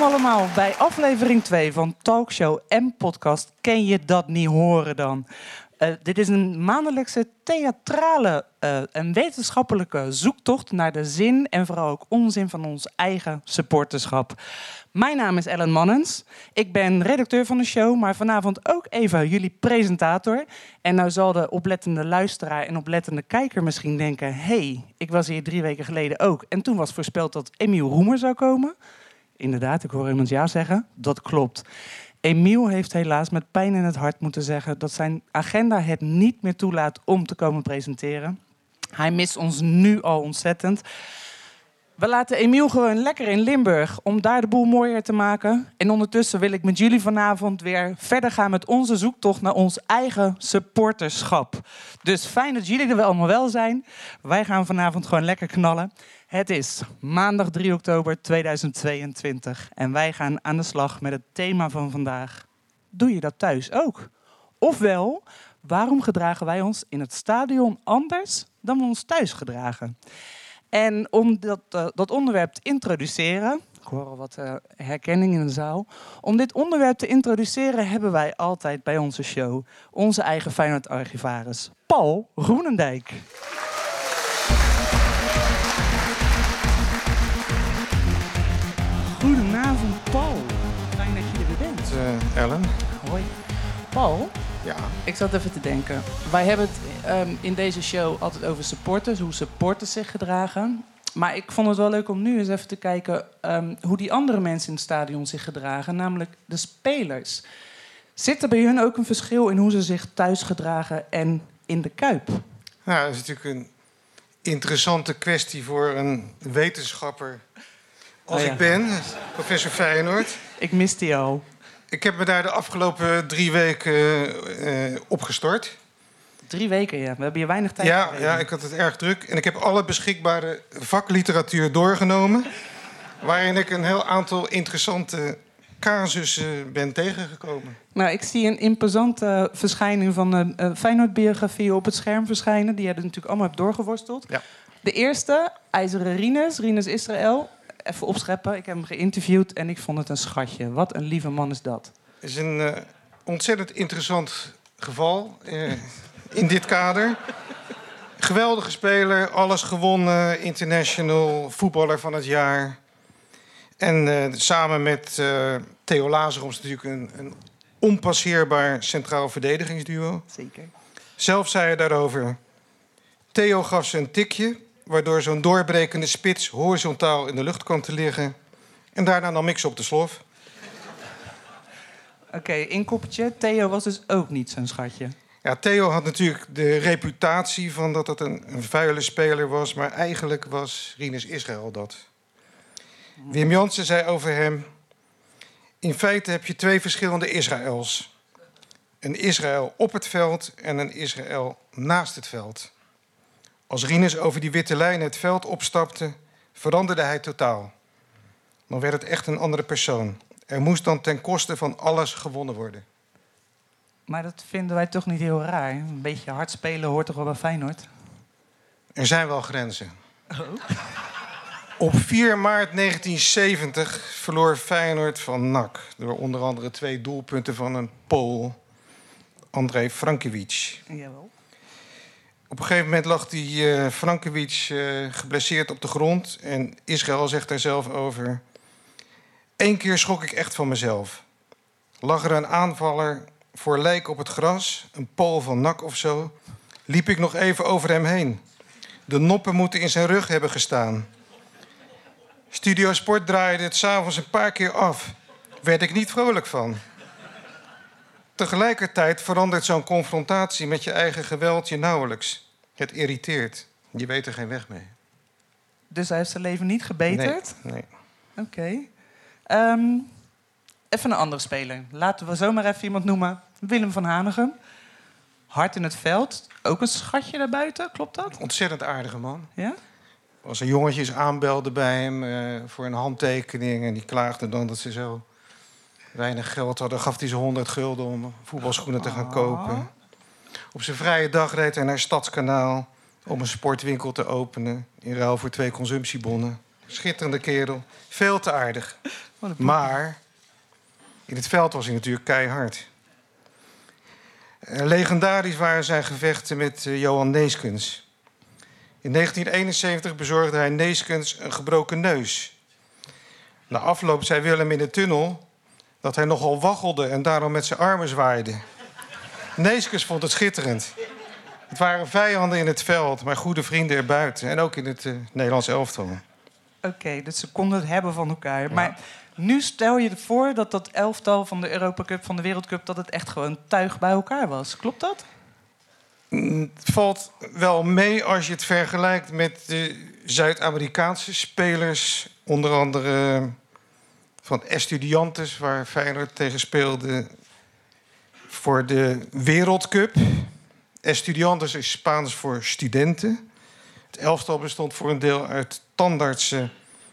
Welkom allemaal bij aflevering 2 van Talkshow en podcast Ken je dat niet horen dan? Uh, dit is een maandelijkse theatrale uh, en wetenschappelijke zoektocht naar de zin en vooral ook onzin van ons eigen supporterschap. Mijn naam is Ellen Mannens. Ik ben redacteur van de show, maar vanavond ook even jullie presentator. En nou zal de oplettende luisteraar en oplettende kijker misschien denken... hey, ik was hier drie weken geleden ook. En toen was voorspeld dat Emiel Roemer zou komen. Inderdaad, ik hoor iemand ja zeggen. Dat klopt. Emiel heeft helaas met pijn in het hart moeten zeggen... dat zijn agenda het niet meer toelaat om te komen presenteren. Hij mist ons nu al ontzettend... We laten Emiel gewoon lekker in Limburg om daar de boel mooier te maken. En ondertussen wil ik met jullie vanavond weer verder gaan met onze zoektocht naar ons eigen supporterschap. Dus fijn dat jullie er allemaal wel zijn. Wij gaan vanavond gewoon lekker knallen. Het is maandag 3 oktober 2022 en wij gaan aan de slag met het thema van vandaag. Doe je dat thuis ook? Ofwel, waarom gedragen wij ons in het stadion anders dan we ons thuis gedragen? En om dat, uh, dat onderwerp te introduceren, ik hoor al wat uh, herkenning in de zaal. Om dit onderwerp te introduceren hebben wij altijd bij onze show onze eigen Feyenoord-archivaris, Paul Groenendijk. Goedenavond, Paul. Fijn dat je er weer bent. Uh, Ellen. Hoi. Paul, ja. Ik zat even te denken. Wij hebben het um, in deze show altijd over supporters, hoe supporters zich gedragen. Maar ik vond het wel leuk om nu eens even te kijken um, hoe die andere mensen in het stadion zich gedragen, namelijk de spelers. Zit er bij hun ook een verschil in hoe ze zich thuis gedragen en in de kuip? Nou, dat is natuurlijk een interessante kwestie voor een wetenschapper als oh ja. ik ben, professor Feyenoord. Ik miste al. Ik heb me daar de afgelopen drie weken uh, opgestort. Drie weken, ja. We hebben hier weinig tijd ja, Ja, ik had het erg druk. En ik heb alle beschikbare vakliteratuur doorgenomen... waarin ik een heel aantal interessante casussen ben tegengekomen. Nou, ik zie een imposante verschijning van een uh, Feyenoord-biografie op het scherm verschijnen... die je natuurlijk allemaal hebt doorgeworsteld. Ja. De eerste, IJzeren Rinus, Rinus Israël even opscheppen. Ik heb hem geïnterviewd en ik vond het een schatje. Wat een lieve man is dat. Het is een uh, ontzettend interessant geval uh, in dit kader. Geweldige speler, alles gewonnen, international, voetballer van het jaar. En uh, samen met Theo Lazaroms natuurlijk een, een onpasseerbaar centraal verdedigingsduo. Zeker. Zelf zei hij daarover... Theo gaf ze een tikje waardoor zo'n doorbrekende spits horizontaal in de lucht kwam te liggen. En daarna nam ik ze op de slof. Oké, okay, inkoppertje. Theo was dus ook niet zo'n schatje. Ja, Theo had natuurlijk de reputatie van dat het een, een vuile speler was... maar eigenlijk was Rinus Israël dat. Wim Jansen zei over hem... In feite heb je twee verschillende Israëls. Een Israël op het veld en een Israël naast het veld. Als Rinus over die witte lijn het veld opstapte, veranderde hij totaal. Dan werd het echt een andere persoon. Er moest dan ten koste van alles gewonnen worden. Maar dat vinden wij toch niet heel raar. Een beetje hard spelen hoort toch wel bij Feyenoord? Er zijn wel grenzen. Oh. Op 4 maart 1970 verloor Feyenoord van NAC... door onder andere twee doelpunten van een Pool, André Frankiewicz. Jawel. Op een gegeven moment lag die uh, Frankiewicz uh, geblesseerd op de grond. En Israël zegt daar zelf over... Eén keer schrok ik echt van mezelf. Lag er een aanvaller voor lijk op het gras, een pool van nak of zo... liep ik nog even over hem heen. De noppen moeten in zijn rug hebben gestaan. Studio Sport draaide het s'avonds een paar keer af. Werd ik niet vrolijk van. Tegelijkertijd verandert zo'n confrontatie met je eigen geweld je nauwelijks. Het irriteert. Je weet er geen weg mee. Dus hij heeft zijn leven niet gebeterd? Nee. nee. Oké. Okay. Ehm, even een andere speler. Laten we zomaar even iemand noemen. Willem van Hanegem. Hard in het veld. Ook een schatje daarbuiten, klopt dat? Ontzettend aardige man. Ja? Als er jongetjes aanbelden bij hem uh, voor een handtekening... en die klaagden dan dat ze zo weinig geld hadden, gaf hij ze 100 gulden om voetbalschoenen te gaan ah. kopen. Op zijn vrije dag reed hij naar Stadskanaal om een sportwinkel te openen in ruil voor twee consumptiebonnen. schitterende kerel. Veel te aardig. Maar in het veld was hij natuurlijk keihard. Uh, legendarisch waren zijn gevechten met uh, Johan Neeskens. In 1971 bezorgde hij Neeskens een gebroken neus. Na afloop zei Willem in de tunnel dat hij nogal waggelde en daarom met zijn armen zwaaide. Neeskens vond het schitterend. Het waren vijanden in het veld, maar goede vrienden erbuiten. En ook in het uh, Nederlands elftal. Oké, okay, dus ze konden het hebben van elkaar. Ja. Maar nu stel je voor dat dat elftal van de Europa Cup, van de Wereldcup... dat het echt gewoon tuig bij elkaar was. Klopt dat? Mm, het valt wel mee als je het vergelijkt met de Zuid-Amerikaanse spelers. Onder andere van Estudiantes, waar Feyenoord tegen speelde voor de Wereldcup. Estudiantes is Spaans voor studenten. Het elftal bestond voor een deel uit tandartsen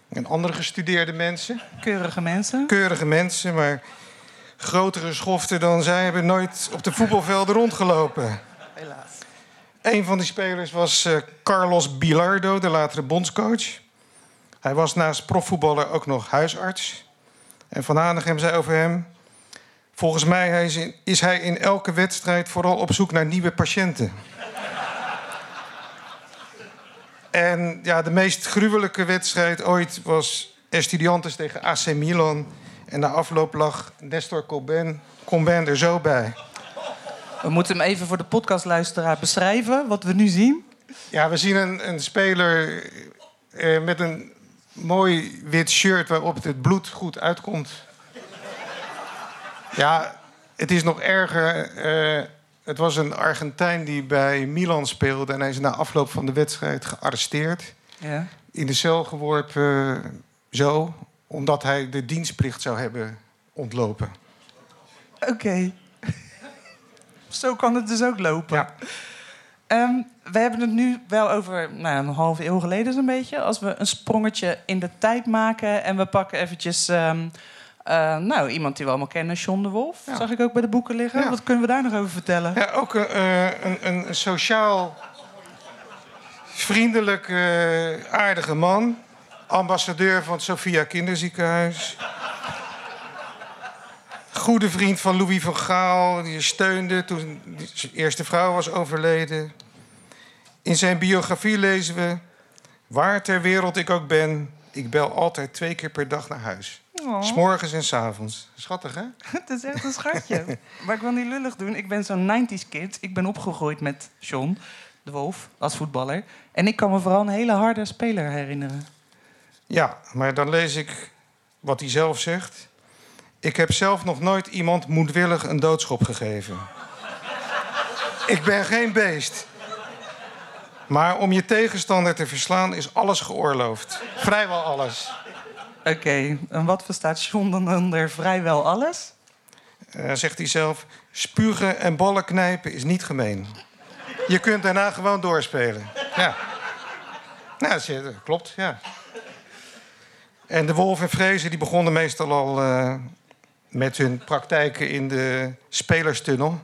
en andere gestudeerde mensen. Keurige mensen. Keurige mensen, maar grotere schoften dan zij hebben nooit op de voetbalvelden rondgelopen. Helaas. Een van die spelers was uh, Carlos Bilardo, de latere bondscoach. Hij was naast profvoetballer ook nog huisarts. En Van Hanegem zei over hem... Volgens mij is, hij in elke wedstrijd vooral op zoek naar nieuwe patiënten. en ja, de meest gruwelijke wedstrijd ooit was Estudiantes tegen AC Milan. En na afloop lag Nestor Coben, Coben er zo bij. We moeten hem even voor de podcastluisteraar beschrijven, wat we nu zien. Ja, we zien een, een speler eh, met een mooi wit shirt waarop het bloed goed uitkomt. Ja, het is nog erger. Uh, het was een Argentijn die bij Milan speelde en hij is na afloop van de wedstrijd gearresteerd. Ja. In de cel geworpen, zo, omdat hij de dienstplicht zou hebben ontlopen. Oké. Okay. Zo kan het dus ook lopen. Ja. Um, we hebben het nu wel over nou, een halve eeuw geleden zo'n beetje. Als we een sprongetje in de tijd maken en we pakken eventjes... Um, uh, nou, iemand die we allemaal kennen, John de Wolf. Ja. Zag ik ook bij de boeken liggen. Ja. Wat kunnen we daar nog over vertellen? Ja, ook uh, een, een, sociaal vriendelijk, uh, aardige man. Ambassadeur van het Sophia Kinderziekenhuis. Goede vriend van Louis van Gaal. Die steunde toen zijn eerste vrouw was overleden. In zijn biografie lezen we... Waar ter wereld ik ook ben, ik bel altijd twee keer per dag naar huis. Oh. S'morgens en s'avonds. Schattig, hè? Het is echt een schatje. maar ik wil niet lullig doen. Ik ben zo'n 90s kid. Ik ben opgegroeid met John de Wolf als voetballer. En ik kan me vooral een hele harde speler herinneren. Ja, maar dan lees ik wat hij zelf zegt. Ik heb zelf nog nooit iemand moedwillig een doodschop gegeven. ik ben geen beest. Maar om je tegenstander te verslaan is alles geoorloofd. Vrijwel alles. Oké, okay. en wat verstaat John dan onder vrijwel alles? Uh, zegt hij zelf, spugen en ballen knijpen is niet gemeen. Je kunt daarna gewoon doorspelen. Ja. Nou, dat klopt, ja. En de Wolf en Vrezen die begonnen meestal al uh, met hun praktijken in de spelerstunnel.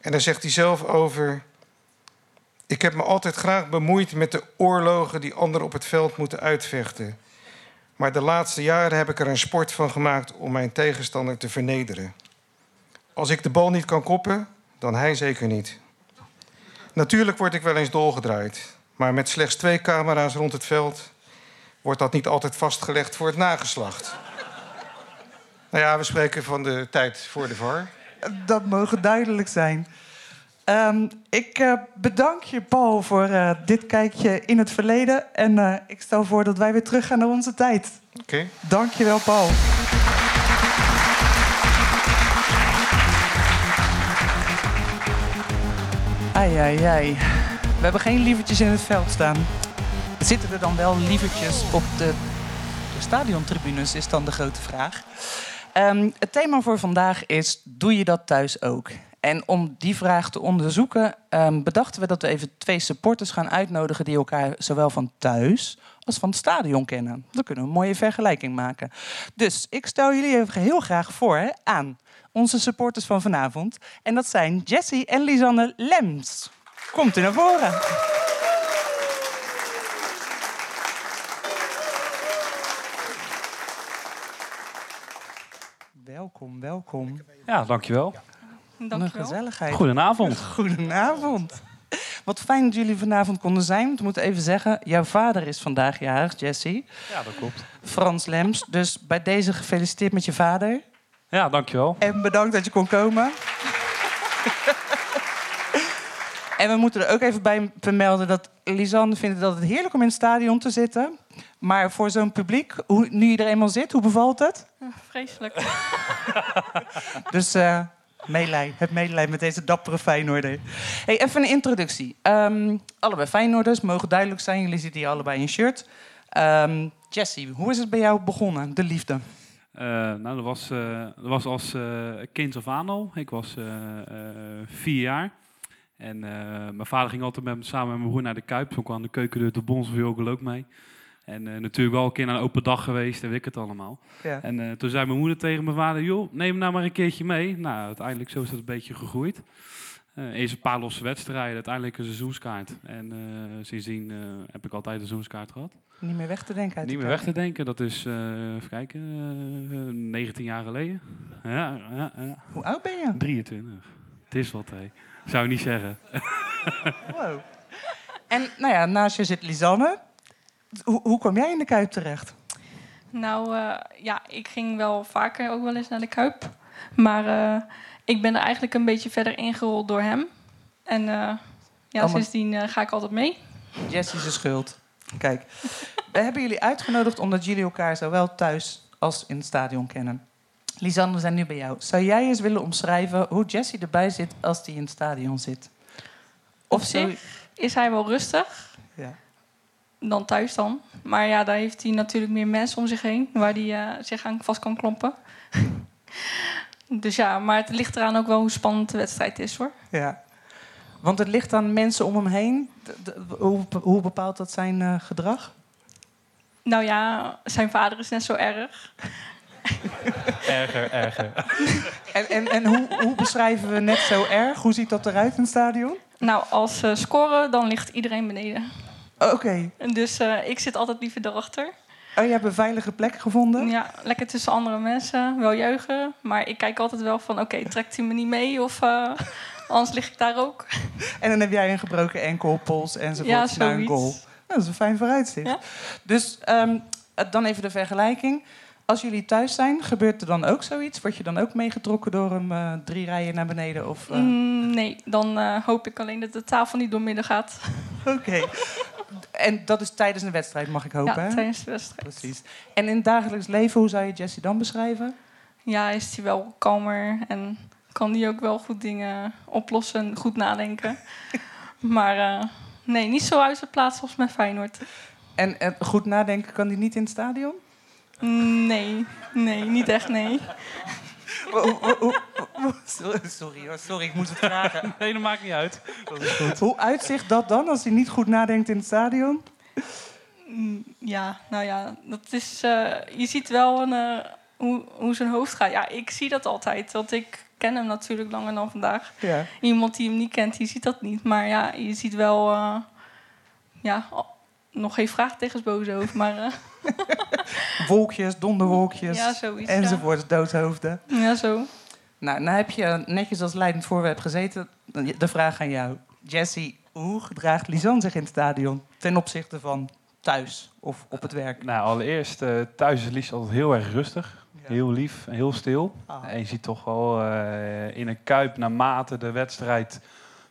En daar zegt hij zelf over... Ik heb me altijd graag bemoeid met de oorlogen die anderen op het veld moeten uitvechten. Maar de laatste jaren heb ik er een sport van gemaakt om mijn tegenstander te vernederen. Als ik de bal niet kan koppen, dan hij zeker niet. Natuurlijk word ik wel eens dolgedraaid. Maar met slechts twee camera's rond het veld wordt dat niet altijd vastgelegd voor het nageslacht. Nou ja, we spreken van de tijd voor de VAR. Dat mogen duidelijk zijn. Um, ik uh, bedank je, Paul, voor uh, dit kijkje in het verleden. En uh, ik stel voor dat wij weer teruggaan naar onze tijd. Oké. Okay. Dank je wel, Paul. Ai, ai, ai. We hebben geen lievertjes in het veld staan. Zitten er dan wel lievertjes op de, de stadiontribunes, is dan de grote vraag. Um, het thema voor vandaag is: Doe je dat thuis ook? En om die vraag te onderzoeken, um, bedachten we dat we even twee supporters gaan uitnodigen die elkaar zowel van thuis als van het stadion kennen. Dan kunnen we een mooie vergelijking maken. Dus ik stel jullie even heel graag voor aan onze supporters van vanavond. En dat zijn Jessie en Lisanne Lems. Komt u naar voren. Welkom, welkom. Ja, dankjewel. Dankjewel. gezelligheid. Goedenavond. Goedenavond. Wat fijn dat jullie vanavond konden zijn. Ik moet even zeggen, jouw vader is vandaag jarig, Jesse. Ja, dat klopt. Frans Lems. Dus bij deze gefeliciteerd met je vader. Ja, dankjewel. En bedankt dat je kon komen. en we moeten er ook even bij vermelden dat Lisanne vindt het altijd heerlijk om in het stadion te zitten. Maar voor zo'n publiek, hoe, nu je er eenmaal zit, hoe bevalt het? Vreselijk. Dus eh meelij, heb medelijden met deze dappere Feyenoorder. Hey, even een introductie. Ehm, allebei Feyenoorders, mogen duidelijk zijn. Jullie zitten hier allebei in shirt. Ehm Jesse, hoe is het bij jou begonnen, de liefde? Eh, nou, dat was, eh, dat was als eh, kind of aan al. Ik was eh, eh, vier jaar. En eh, mijn vader ging altijd met, samen met mijn broer naar de Kuip. Zo kwam de keukendeur de Bons ook mee. En eh, natuurlijk wel een keer naar een open dag geweest en weet ik het allemaal. Ja. En eh, toen zei mijn moeder tegen mijn vader, joh, neem hem nou maar een keertje mee. Nou, uiteindelijk zo is dat een beetje gegroeid. Eerst een paar losse wedstrijden, uiteindelijk een seizoenskaart. En sindsdien heb ik altijd een seizoenskaart gehad. Niet meer weg te denken uit Niet meer weg te denken, dat is, even kijken, eh, 19 jaar geleden. Ja, ja, ja, Hoe oud ben je? 23. Het is wat, hé. Zou ik niet zeggen. Wow. En nou ja, naast je zit Lisanne. Hoe, hoe kwam jij in de Kuip terecht? Nou eh, ja, ik ging wel vaker ook wel eens naar de Kuip. Maar eh, ik ben er eigenlijk een beetje verder ingerold door hem. En eh, ja, maar- sindsdien ga ik altijd mee. Jessie zijn schuld. Kijk, we hebben jullie uitgenodigd omdat jullie elkaar zowel thuis als in het stadion kennen. Lisanne, we zijn nu bij jou. Zou jij eens willen omschrijven hoe Jessie erbij zit als hij in het stadion zit? Zo- zich is hij wel rustig Ja. dan thuis dan. Maar ja, daar heeft hij natuurlijk meer mensen om zich heen... waar hij eh, zich aan vast kan klompen. dus ja, maar het ligt eraan ook wel hoe spannend de wedstrijd is, hoor. ja. Want het ligt aan mensen om hem heen. Hoe bepaalt dat zijn eh, gedrag? Nou ja, zijn vader is net zo erg. Erger, erger. En, en, en hoe, hoe beschrijven we net zo erg? Hoe ziet dat eruit in het stadion? Nou, als ze scoren, dan ligt iedereen beneden. Oké. En Dus eh, ik zit altijd liever erachter. Oh, je hebt een veilige plek gevonden? Ja, lekker tussen andere mensen, wel juichen. Maar ik kijk altijd wel van, oké, trekt hij me niet mee? Of eh, anders lig ik daar ook. En dan heb jij een gebroken enkel, pols enzovoort Ja, zoiets. goal. Nou, dat is een fijn vooruitzicht. Ja. Dus ehm, eh, dan even de vergelijking. Als jullie thuis zijn, gebeurt er dan ook zoiets? Word je dan ook meegetrokken door hem eh, drie rijen naar beneden? Of, eh, Mm, nee, dan eh, hoop ik alleen dat de tafel niet doormidden gaat. Oké. En dat is tijdens een wedstrijd, mag ik hopen, ja, hè? tijdens de wedstrijd. Precies. En in het dagelijks leven, hoe zou je Jessie dan beschrijven? Ja, is hij wel kalmer en kan hij ook wel goed dingen oplossen en goed nadenken. maar nee, niet zo uit de plaats als met Feyenoord. En goed nadenken, kan die niet in het stadion? Nee, nee, niet echt nee. Sorry, sorry hoor, sorry, ik moest het vragen. Nee, dat maakt niet uit. Hoe uitzicht dat dan als hij niet goed nadenkt in het stadion? Mm, Ja, nou ja, dat is. eh, je ziet wel een, eh, hoe, hoe zijn hoofd gaat. Ja, ik zie dat altijd. Want ik ken hem natuurlijk langer dan vandaag. Ja. Iemand die hem niet kent, die ziet dat niet. Maar ja, je ziet wel. eh, ja, nog geen vraagtekens boven over. Maar eh, Wolkjes, donderwolkjes, ja, zoiets. Ja. enzovoort, doodhoofden. ja, zo. Nou, nou heb je netjes als leidend voorwerp gezeten. De vraag aan jou. Jessie, hoe gedraagt Lisanne zich in het stadion ten opzichte van thuis of op het werk? Nou, allereerst, eh, thuis is Lies altijd heel erg rustig. Heel lief, en heel stil. Ah. En je ziet toch wel eh, in een kuip naarmate de wedstrijd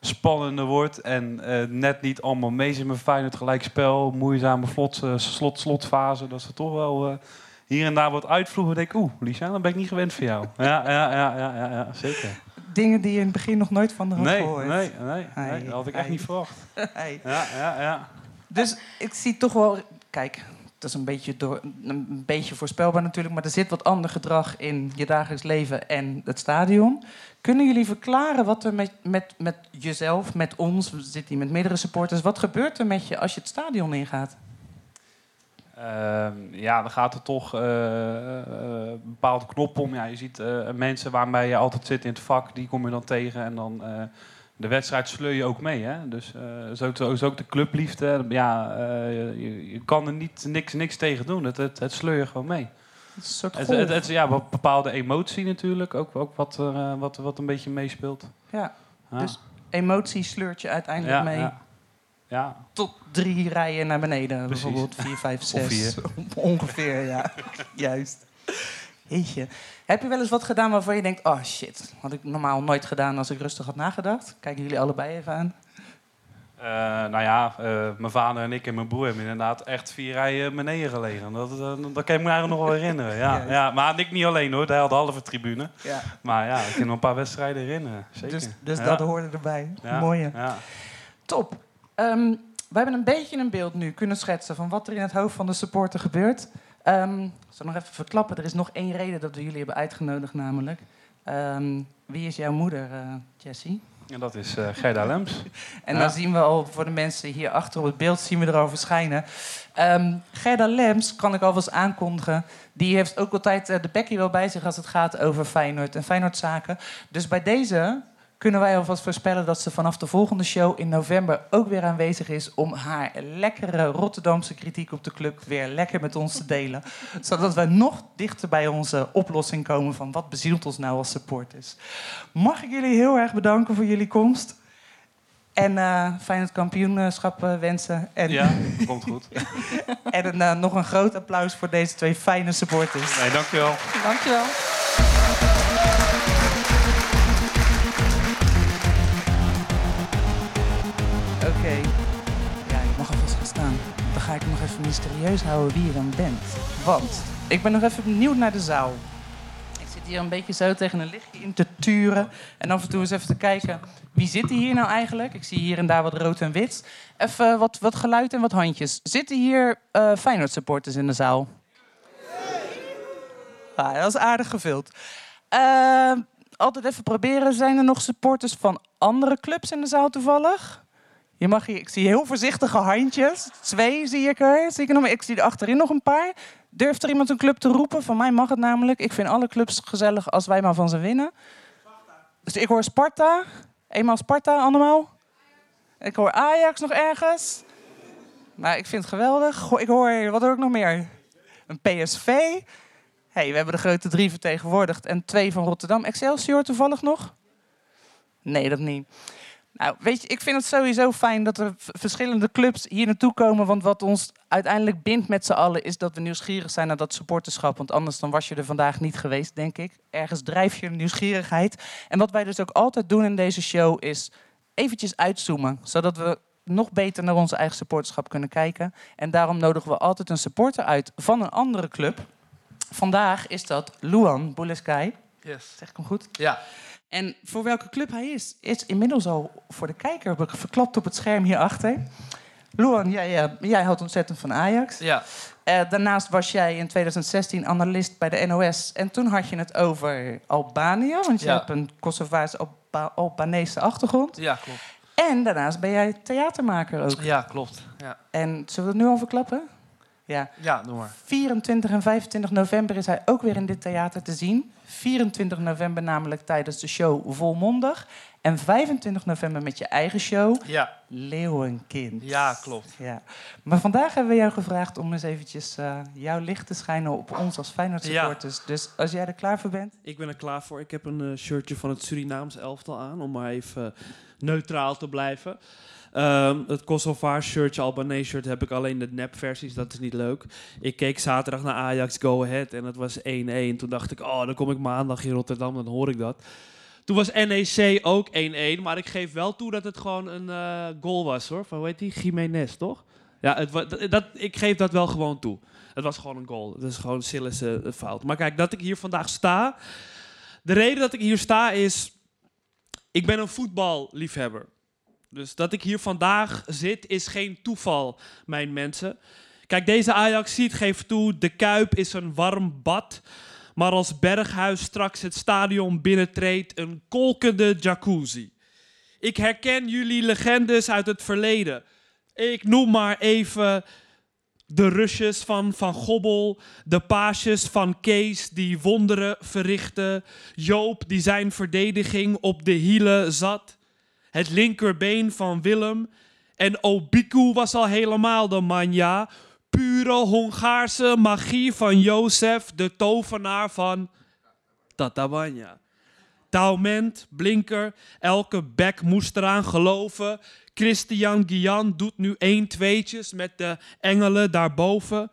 spannender wordt. En eh, net niet allemaal mee zit met Feyenoord gelijkspel. Moeizame vlot, eh, slot, slotfase. Dat ze toch wel eh, hier en daar wat uitvloegen. denk ik, oeh, Lisa, dan ben ik niet gewend voor jou. ja, ja, ja, ja, ja, ja, zeker. Dingen die je in het begin nog nooit van de had Nee, gehoord. nee, nee, nee, dat had ik echt niet verwacht. Ja, ja, ja. Dus ik zie toch wel... Kijk, dat is een beetje, door, een beetje voorspelbaar natuurlijk... maar er zit wat ander gedrag in je dagelijks leven en het stadion. Kunnen jullie verklaren wat er met, met, met jezelf, met ons... we zitten hier met meerdere supporters... wat gebeurt er met je als je het stadion ingaat? Ehm, ja, dan gaat er toch eh, eh, een bepaalde knop om. Ja, je ziet eh, mensen waarmee je altijd zit in het vak, die kom je dan tegen. En dan de wedstrijd sleur je ook mee. Hè? Dus eh is, ook, de- is ook de clubliefde. Ja, eh, je, je kan er niet, niks, niks tegen doen. Het, het, het sleur je gewoon mee. Het is een soort Het, golf. het, het is ja, bepaalde emotie natuurlijk, ook, ook wat, eh, wat, wat een beetje meespeelt. Ja, Ja. Dus emotie sleurt je uiteindelijk ja, mee Ja. ja. tot drie rijen naar beneden. Precies. Bijvoorbeeld vier, vijf, Of zes. Ongeveer, ja. Juist. Jeetje. Heb je wel eens wat gedaan waarvan je denkt... oh shit, had ik normaal nooit gedaan als ik rustig had nagedacht? Kijken jullie allebei even aan. Eh, nou ja, eh, mijn vader en ik en mijn broer hebben inderdaad echt vier rijen beneden gelegen. Dat, eh, dat kan ik me eigenlijk nog wel herinneren. Ja, ja, maar ik niet alleen hoor, hij had de halve tribune. Ja. Maar ja, ik kan nog een paar wedstrijden herinneren. Zeker. Dus, dus Ja. dat hoorde erbij. Mooie. Ja. Top. Ehm, we hebben een beetje een beeld nu kunnen schetsen van wat er in het hoofd van de supporter gebeurt. Ehm, ik zal nog even verklappen, er is nog één reden dat we jullie hebben uitgenodigd namelijk. Ehm, wie is jouw moeder, eh Jessie? En dat is eh Gerda Lems. En Ja. dan zien we al voor de mensen hier achter op het beeld zien we er al verschijnen. Ehm, Gerda Lems kan ik alvast aankondigen. Die heeft ook altijd eh, de bekkie wel bij zich als het gaat over Feyenoord en Feyenoordzaken. Dus bij deze kunnen wij alvast voorspellen dat ze vanaf de volgende show in november ook weer aanwezig is om haar lekkere Rotterdamse kritiek op de club weer lekker met ons te delen. Zodat wij nog dichter bij onze oplossing komen van wat bezielt ons nou als supporters. Mag ik jullie heel erg bedanken voor jullie komst. En eh fijn het kampioenschap eh, wensen. En, Ja, komt goed. en een, eh, nog een groot applaus voor deze twee fijne supporters. Nee, dankjewel. Dankjewel. Even mysterieus houden wie je dan bent. Want ik ben nog even benieuwd naar de zaal. Ik zit hier een beetje zo tegen een lichtje in te turen. En af en toe eens even te kijken, wie zit hier nou eigenlijk? Ik zie hier en daar wat rood en wit. Even wat, wat geluid en wat handjes. Zitten hier eh Feyenoord supporters in de zaal? Ah, dat is aardig gevuld. Eh, altijd even proberen. Zijn er nog supporters van andere clubs in de zaal toevallig? Je mag hier, ik zie heel voorzichtige handjes. Twee zie ik er. Zie ik, er nog, ik zie er achterin nog een paar. Durft er iemand een club te roepen? Van mij mag het namelijk. Ik vind alle clubs gezellig als wij maar van ze winnen. Dus ik hoor Sparta. Eenmaal Sparta, allemaal. Ik hoor Ajax nog ergens. Maar ik vind het geweldig. Ik hoor, wat hoor ik nog meer? Een PSV. hey, we hebben de grote drie vertegenwoordigd. En twee van Rotterdam. Excelsior toevallig nog? Nee, dat niet. Nou, weet je, ik vind het sowieso fijn dat er verschillende clubs hier naartoe komen. Want wat ons uiteindelijk bindt met z'n allen is dat we nieuwsgierig zijn naar dat supporterschap. Want anders dan was je er vandaag niet geweest, denk ik. Ergens drijf je nieuwsgierigheid. En wat wij dus ook altijd doen in deze show is eventjes uitzoomen. Zodat we nog beter naar onze eigen supporterschap kunnen kijken. En daarom nodigen we altijd een supporter uit van een andere club. Vandaag is dat Luan Bouleskai. Yes. Zeg ik hem goed? Ja. En voor welke club hij is, is inmiddels al voor de kijker verklapt op het scherm hierachter. Luan, jij, eh, jij houdt ontzettend van Ajax. Ja. Eh, daarnaast was jij in 2016 analist bij de NOS. En toen had je het over Albanië, want je Ja. hebt een Kosovaarse Alba Albanese achtergrond. Ja, klopt. En daarnaast ben jij theatermaker ook. Ja, klopt. Ja, En zullen we het nu al verklappen? Ja. ja doe maar. 24 en 25 november is hij ook weer in dit theater te zien. 24 november namelijk tijdens de show Volmondig. En 25 november met je eigen show Ja, Leeuwenkind. ja klopt. Ja. Maar vandaag hebben we jou gevraagd om eens eventjes eh, jouw licht te schijnen op ons als Feyenoord Ja. Dus als jij er klaar voor bent. Ik ben er klaar voor. Ik heb een eh, shirtje van het Surinaams elftal aan, om maar even eh, neutraal te blijven. Ehm, het Kosovaar shirtje, Albanese shirt, heb ik alleen de nep-versies. Dat is niet leuk. Ik keek zaterdag naar Ajax Go Ahead en het was 1-1. Toen dacht ik, oh, dan kom ik maandag in Rotterdam, dan hoor ik dat. Toen was NEC ook 1-1, maar ik geef wel toe dat het gewoon een eh, goal was, hoor. Van, hoe heet die? Jiménez, toch? Ja, het, dat, dat- ik geef dat wel gewoon toe. Het was gewoon een goal. Het is gewoon Sillis eh, fout. Maar kijk, dat ik hier vandaag sta... De reden dat ik hier sta is... Ik ben een voetballiefhebber. Dus dat ik hier vandaag zit is geen toeval, mijn mensen. Kijk, deze Ajax-ziet geeft toe... De Kuip is een warm bad... Maar als Berghuis straks het stadion binnentreedt... een kolkende jacuzzi. Ik herken jullie legendes uit het verleden. Ik noem maar even de rusjes van Van Gobbel, de paasjes van Kees die wonderen verrichten, Joop die zijn verdediging op de hielen zat, het linkerbeen van Willem en Obiku was al helemaal de manja, pure Hongaarse magie van Jozef, de tovenaar van Tatabanya. Taument, Blinker, elke bek moest eraan geloven. Christian Guian doet nu 1 tweetjes met de engelen daarboven.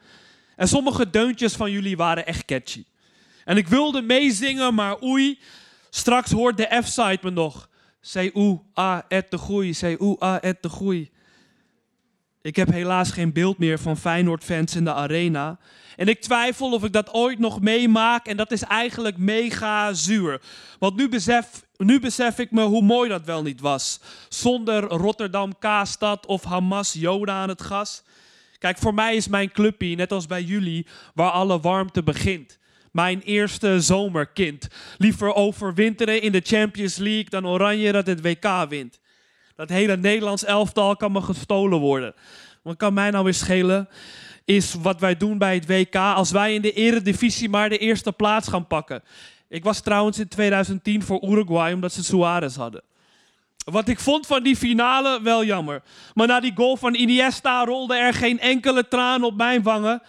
En sommige deuntjes van jullie waren echt catchy. En ik wilde meezingen, maar oei, straks hoort de F-side me nog. Say oe, a, et de groei, say oe, a, et de groei. Ik heb helaas geen beeld meer van Feyenoord-fans in de arena. En ik twijfel of ik dat ooit nog meemaak. En dat is eigenlijk mega zuur. Want nu besef, nu besef ik me hoe mooi dat wel niet was. Zonder Rotterdam, Kaastad of Hamas, Joda aan het gas. Kijk, voor mij is mijn clubpie, net als bij jullie, waar alle warmte begint. Mijn eerste zomerkind. Liever overwinteren in de Champions League dan Oranje dat het WK wint. Dat hele Nederlands elftal kan me gestolen worden. Wat kan mij nou weer schelen? Is wat wij doen bij het WK als wij in de eredivisie maar de eerste plaats gaan pakken. Ik was trouwens in 2010 voor Uruguay omdat ze Suarez hadden. Wat ik vond van die finale, wel jammer. Maar na die goal van Iniesta rolde er geen enkele traan op mijn wangen.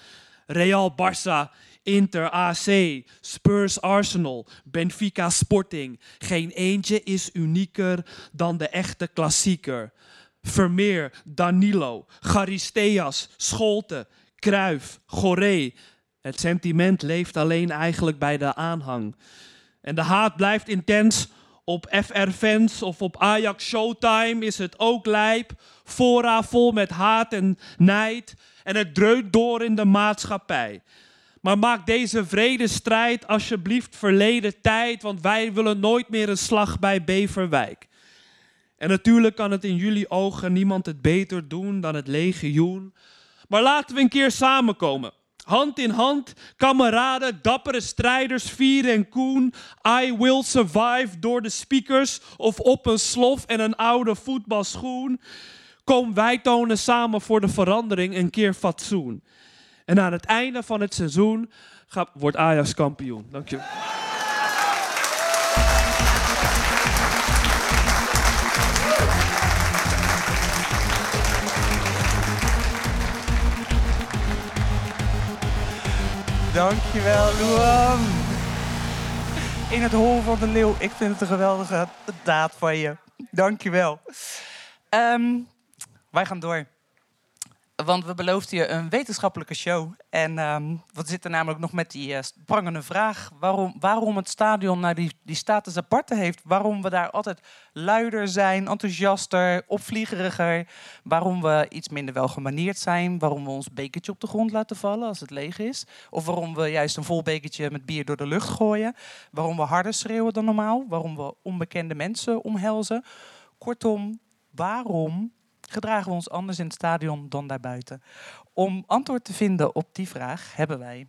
Real Barça, Inter AC, Spurs Arsenal, Benfica Sporting. Geen eentje is unieker dan de echte klassieker. Vermeer, Danilo, Charisteas, Scholte, Kruif, Goré. Het sentiment leeft alleen eigenlijk bij de aanhang. En de haat blijft intens. Op FR-fans of op Ajax Showtime is het ook lijp. Fora vol met haat en nijd. En het dreunt door in de maatschappij. Maar maak deze vredesstrijd alsjeblieft verleden tijd, want wij willen nooit meer een slag bij Beverwijk. En natuurlijk kan het in jullie ogen niemand het beter doen dan het legioen. Maar laten we een keer samenkomen. Hand in hand, kameraden, dappere strijders, Vier en Koen. I will survive door de speakers of op een slof en een oude voetbalschoen. Kom, wij tonen samen voor de verandering een keer fatsoen. En aan het einde van het seizoen gaat, wordt Ajax kampioen. Dank je. Dankjewel, Luan. In het hol van de leeuw. Ik vind het een geweldige daad van je. Dankjewel. Um, wij gaan door. Want we beloofden je een wetenschappelijke show. En um, we zitten namelijk nog met die uh, prangende vraag... Waarom, waarom het stadion nou die, die status aparte heeft. Waarom we daar altijd luider zijn, enthousiaster, opvliegeriger. Waarom we iets minder welgemaneerd zijn. Waarom we ons bekertje op de grond laten vallen als het leeg is. Of waarom we juist een vol bekertje met bier door de lucht gooien. Waarom we harder schreeuwen dan normaal. Waarom we onbekende mensen omhelzen. Kortom, waarom gedragen we ons anders in het stadion dan daarbuiten? Om antwoord te vinden op die vraag hebben wij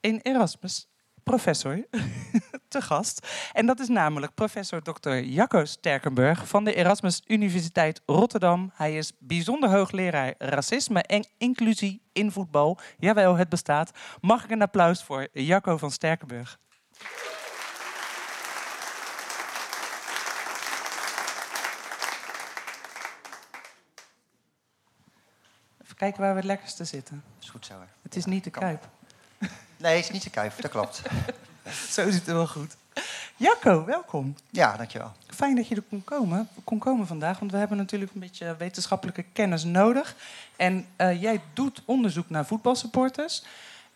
een Erasmus professor te gast. En dat is namelijk professor Dr. Jacco Sterkenburg van de Erasmus Universiteit Rotterdam. Hij is bijzonder hoogleraar racisme en inclusie in voetbal. Jawel, het bestaat. Mag ik een applaus voor Jacco van Sterkenburg? Kijken waar we het lekkerste zitten. Is goed zo. Hè? Het is niet de kuip. Nee, het is niet de kuip, dat klopt. zo zit het wel goed. Jacco, welkom. Ja, dankjewel. Fijn dat je er kon komen, kon komen vandaag, want we hebben natuurlijk een beetje wetenschappelijke kennis nodig. En uh, jij doet onderzoek naar voetbalsupporters.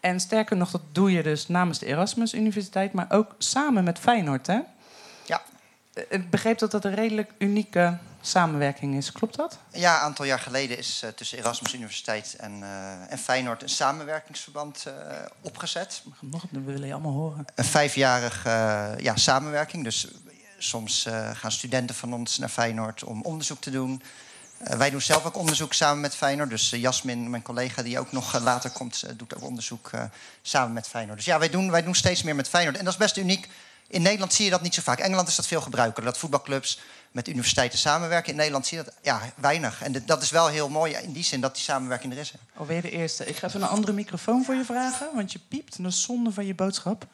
En sterker nog, dat doe je dus namens de Erasmus Universiteit, maar ook samen met Feyenoord, hè? Ja. Ik begreep dat dat een redelijk unieke samenwerking is. Klopt dat? Ja, een aantal jaar geleden is uh, tussen Erasmus Universiteit en, uh, en Feyenoord een samenwerkingsverband uh, opgezet. Nog, dat willen je allemaal horen. Een vijfjarig ja, samenwerking. Dus soms gaan studenten van ons naar Feyenoord om onderzoek te doen. wij doen zelf ook onderzoek samen met Feyenoord. Dus Jasmin, mijn collega die ook nog later komt, doet ook onderzoek samen met Feyenoord. Dus ja, wij doen, wij doen steeds meer met Feyenoord. En dat is best uniek. In Nederland zie je dat niet zo vaak. In Engeland is dat veel gebruikelijker. Dat voetbalclubs met universiteiten samenwerken. In Nederland zie je dat ja, weinig. En dat is wel heel mooi in die zin dat die samenwerking er is. Alweer de eerste. Ik ga even een andere microfoon voor je vragen, want je piept. En dat is zonde van je boodschap.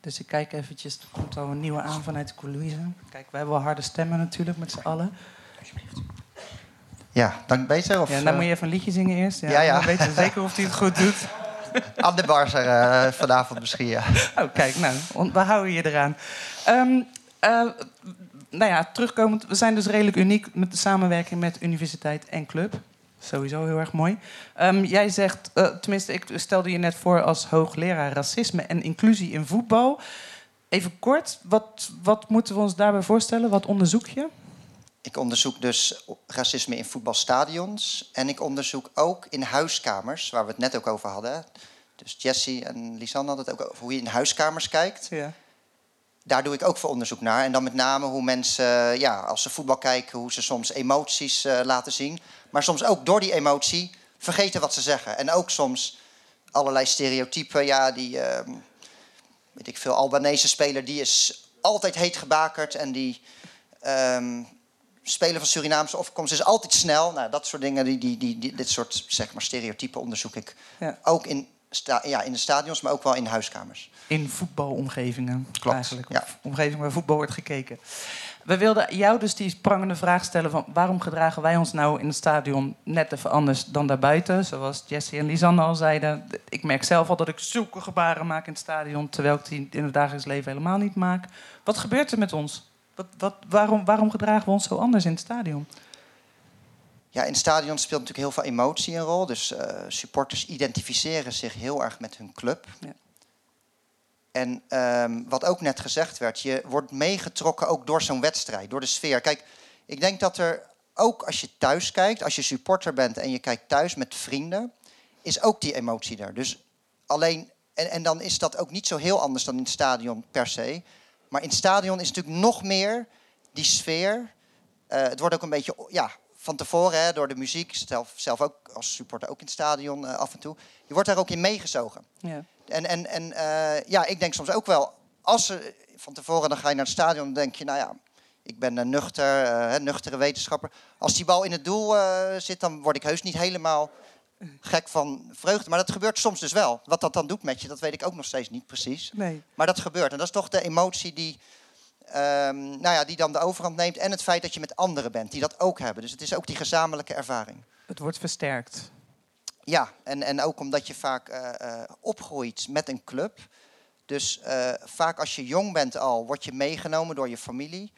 Dus ik kijk eventjes, er komt al een nieuwe aan vanuit de coulissen. Kijk, wij hebben wel harde stemmen natuurlijk met z'n allen. Alsjeblieft. Ja, dan beter? Of, Ja, dan eh, moet je even een liedje zingen eerst. Ja, Ja, ja. Dan weten we zeker of hij het goed doet. Aan de eh, vanavond misschien. Oh, kijk, nou, we houden je eraan. Ehm, eh, nou ja, terugkomend, we zijn dus redelijk uniek met de samenwerking met universiteit en club. Sowieso heel erg mooi. Ehm, jij zegt, eh, tenminste, ik stelde je net voor als hoogleraar racisme en inclusie in voetbal. Even kort, wat, wat moeten we ons daarbij voorstellen? Wat onderzoek je? Ik onderzoek dus racisme in voetbalstadions. En ik onderzoek ook in huiskamers, waar we het net ook over hadden. Dus Jessie en Lisanne hadden het ook over hoe je in huiskamers kijkt. Ja. Daar doe ik ook voor onderzoek naar. En dan met name hoe mensen, ja, als ze voetbal kijken, hoe ze soms emoties eh, laten zien. Maar soms ook door die emotie vergeten wat ze zeggen. En ook soms allerlei stereotypen. Ja, die, ehm, weet ik veel, Albanese speler, die is altijd heet gebakerd. En die ehm, speler van Surinaamse opkomst is altijd snel. Nou, dat soort dingen, die, die, die, die- dit soort zeg maar, stereotypen onderzoek ik. Ja. Ook in, ja, in de stadions, maar ook wel in huiskamers. In voetbalomgevingen. Klopt, Eigenlijk. ja. Omgeving waar voetbal wordt gekeken. We wilden jou dus die prangende vraag stellen van waarom gedragen wij ons nou in het stadion net even anders dan daarbuiten? Zoals Jessie en Lisanne al zeiden. Ik merk zelf al dat ik zulke gebaren maak in het stadion, terwijl ik die in het dagelijks leven helemaal niet maak. Wat gebeurt er met ons? Wat, wat, waarom, waarom gedragen we ons zo anders in het stadion? Ja, in het stadion speelt natuurlijk heel veel emotie een rol. Dus eh, supporters identificeren zich heel erg met hun club. Ja. En ehm, wat ook net gezegd werd, je wordt meegetrokken ook door zo'n wedstrijd, door de sfeer. Kijk, ik denk dat er ook als je thuis kijkt, als je supporter bent en je kijkt thuis met vrienden, is ook die emotie er. Dus alleen, en, en dan is dat ook niet zo heel anders dan in het stadion per se. Maar in het stadion is natuurlijk nog meer die sfeer. Eh, het wordt ook een beetje ja, van tevoren hè, door de muziek. Zelf, zelf ook als supporter ook in het stadion eh, af en toe. Je wordt daar ook in meegezogen. Ja. En, en, en eh, ja, ik denk soms ook wel, als van tevoren dan ga je naar het stadion, dan denk je, nou ja, ik ben een nuchter, nuchtere wetenschapper. Als die bal in het doel zit, dan word ik heus niet helemaal gek van vreugde. Maar dat gebeurt soms dus wel. Wat dat dan doet met je, dat weet ik ook nog steeds niet precies. Nee. Maar dat gebeurt. En dat is toch de emotie die, ehm, nou ja, die dan de overhand neemt. En het feit dat je met anderen bent die dat ook hebben. Dus het is ook die gezamenlijke ervaring. Het wordt versterkt. Ja, en, en ook omdat je vaak eh, eh, opgroeit met een club. Dus eh, vaak als je jong bent al, word je meegenomen door je familie.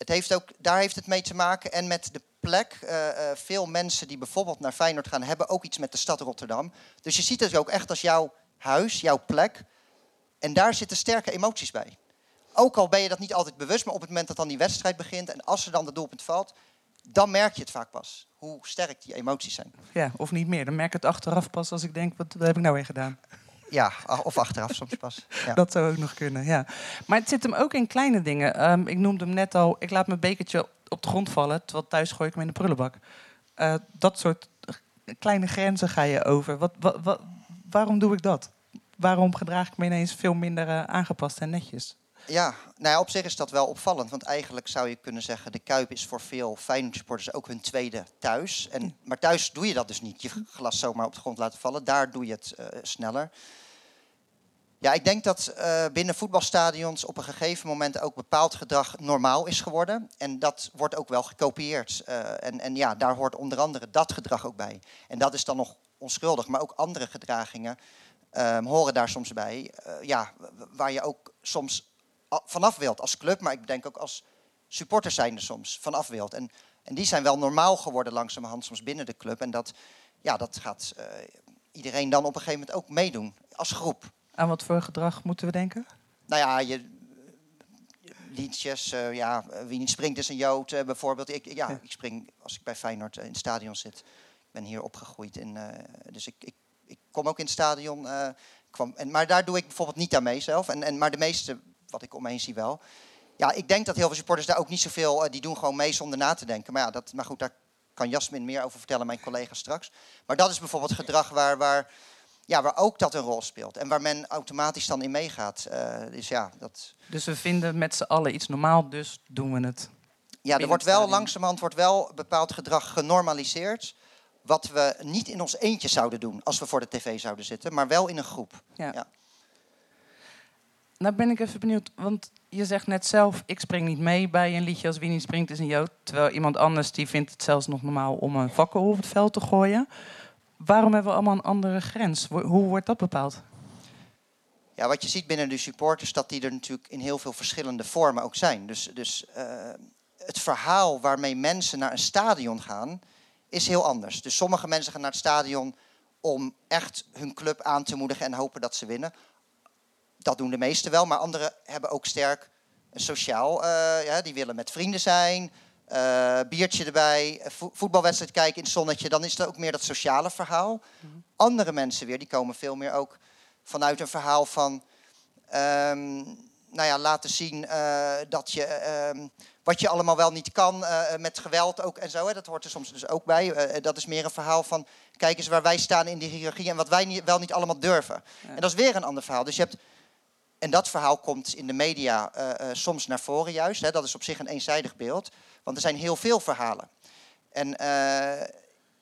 Het heeft ook, daar heeft het mee te maken. En met de plek. eh, eh, veel mensen die bijvoorbeeld naar Feyenoord gaan, hebben ook iets met de stad Rotterdam. Dus je ziet het ook echt als jouw huis, jouw plek. En daar zitten sterke emoties bij. Ook al ben je dat niet altijd bewust, maar op het moment dat dan die wedstrijd begint en als er dan de doelpunt valt, dan merk je het vaak pas. Hoe sterk die emoties zijn. Ja, of niet meer. Dan merk ik het achteraf pas als ik denk, wat, wat heb ik nou weer gedaan? Ja, of achteraf soms pas. Dat zou ook nog kunnen, ja. Maar het zit hem ook in kleine dingen. Ehm, ik noemde hem net al, ik laat mijn bekertje op de grond vallen... terwijl thuis gooi ik hem in de prullenbak. Eh, dat soort kleine grenzen ga je over. Wat, wat, wat, waarom doe ik dat? Waarom gedraag ik me ineens veel minder eh, aangepast en netjes? Ja, nou ja, op zich is dat wel opvallend. Want eigenlijk zou je kunnen zeggen... de Kuip is voor veel Feyenoord supporters ook hun tweede thuis. En, maar thuis doe je dat dus niet. Je glas zomaar op de grond laten vallen. Daar doe je het eh, sneller. Ja, ik denk dat eh, binnen voetbalstadions op een gegeven moment ook bepaald gedrag normaal is geworden. En dat wordt ook wel gekopieerd. Eh, en, en ja, daar hoort onder andere dat gedrag ook bij. En dat is dan nog onschuldig, maar ook andere gedragingen ehm, horen daar soms bij. Ja, waar je ook soms vanaf wilt als club, maar ik denk ook als supporter zijn er soms vanaf wilt. En, en die zijn wel normaal geworden langzamerhand soms binnen de club. En dat, ja, dat gaat eh, iedereen dan op een gegeven moment ook meedoen als groep. Aan wat voor gedrag moeten we denken? Nou ja, je liedjes, eh, ja, eh, wie niet springt is een Jood eh, bijvoorbeeld. Ik, ja, Ja. ik spring als ik bij Feyenoord eh, in het stadion zit. Ik ben hier opgegroeid, in, eh, dus ik, ik, ik kom ook in het stadion. eh, kwam, en, maar daar doe ik bijvoorbeeld niet aan mee zelf. En, en, maar de meeste, wat ik om me heen zie wel. Ja, ik denk dat heel veel supporters daar ook niet zoveel, eh, die doen gewoon mee zonder na te denken. Maar ja, dat, maar goed, daar kan Jasmin meer over vertellen, mijn collega straks. Maar dat is bijvoorbeeld gedrag waar, waar, ja, waar ook dat een rol speelt. En waar men automatisch dan in meegaat. Eh, dus ja, dat, Dus we vinden met z'n allen iets normaal, dus doen we het. Ja, er wordt wel langzamerhand wordt wel bepaald gedrag genormaliseerd. Wat we niet in ons eentje zouden doen als we voor de tv zouden zitten, maar wel in een groep. Ja. Ja. Nou ben ik even benieuwd, want je zegt net zelf, ik spring niet mee bij een liedje als Wie niet springt is een Jood. Terwijl iemand anders die vindt het zelfs nog normaal om een fakkel over het veld te gooien. Waarom hebben we allemaal een andere grens? Hoe wordt dat bepaald? Ja, wat je ziet binnen de supporters, dat die er natuurlijk in heel veel verschillende vormen ook zijn. Dus, dus eh, het verhaal waarmee mensen naar een stadion gaan, is heel anders. Dus sommige mensen gaan naar het stadion om echt hun club aan te moedigen en hopen dat ze winnen. Dat doen de meesten wel, maar anderen hebben ook sterk een sociaal. eh, ja, die willen met vrienden zijn, eh, biertje erbij, vo- voetbalwedstrijd kijken in het zonnetje. Dan is er ook meer dat sociale verhaal. Andere mensen weer, die komen veel meer ook vanuit een verhaal van ehm, nou ja, laten zien eh, dat je ehm, wat je allemaal wel niet kan eh, met geweld ook en zo. Hè, dat hoort er soms dus ook bij. Eh, dat is meer een verhaal van kijk eens waar wij staan in die hiërarchie en wat wij niet, wel niet allemaal durven. En dat is weer een ander verhaal. Dus je hebt en dat verhaal komt in de media eh, eh, soms naar voren juist. Hè. Dat is op zich een eenzijdig beeld. Want er zijn heel veel verhalen. En eh,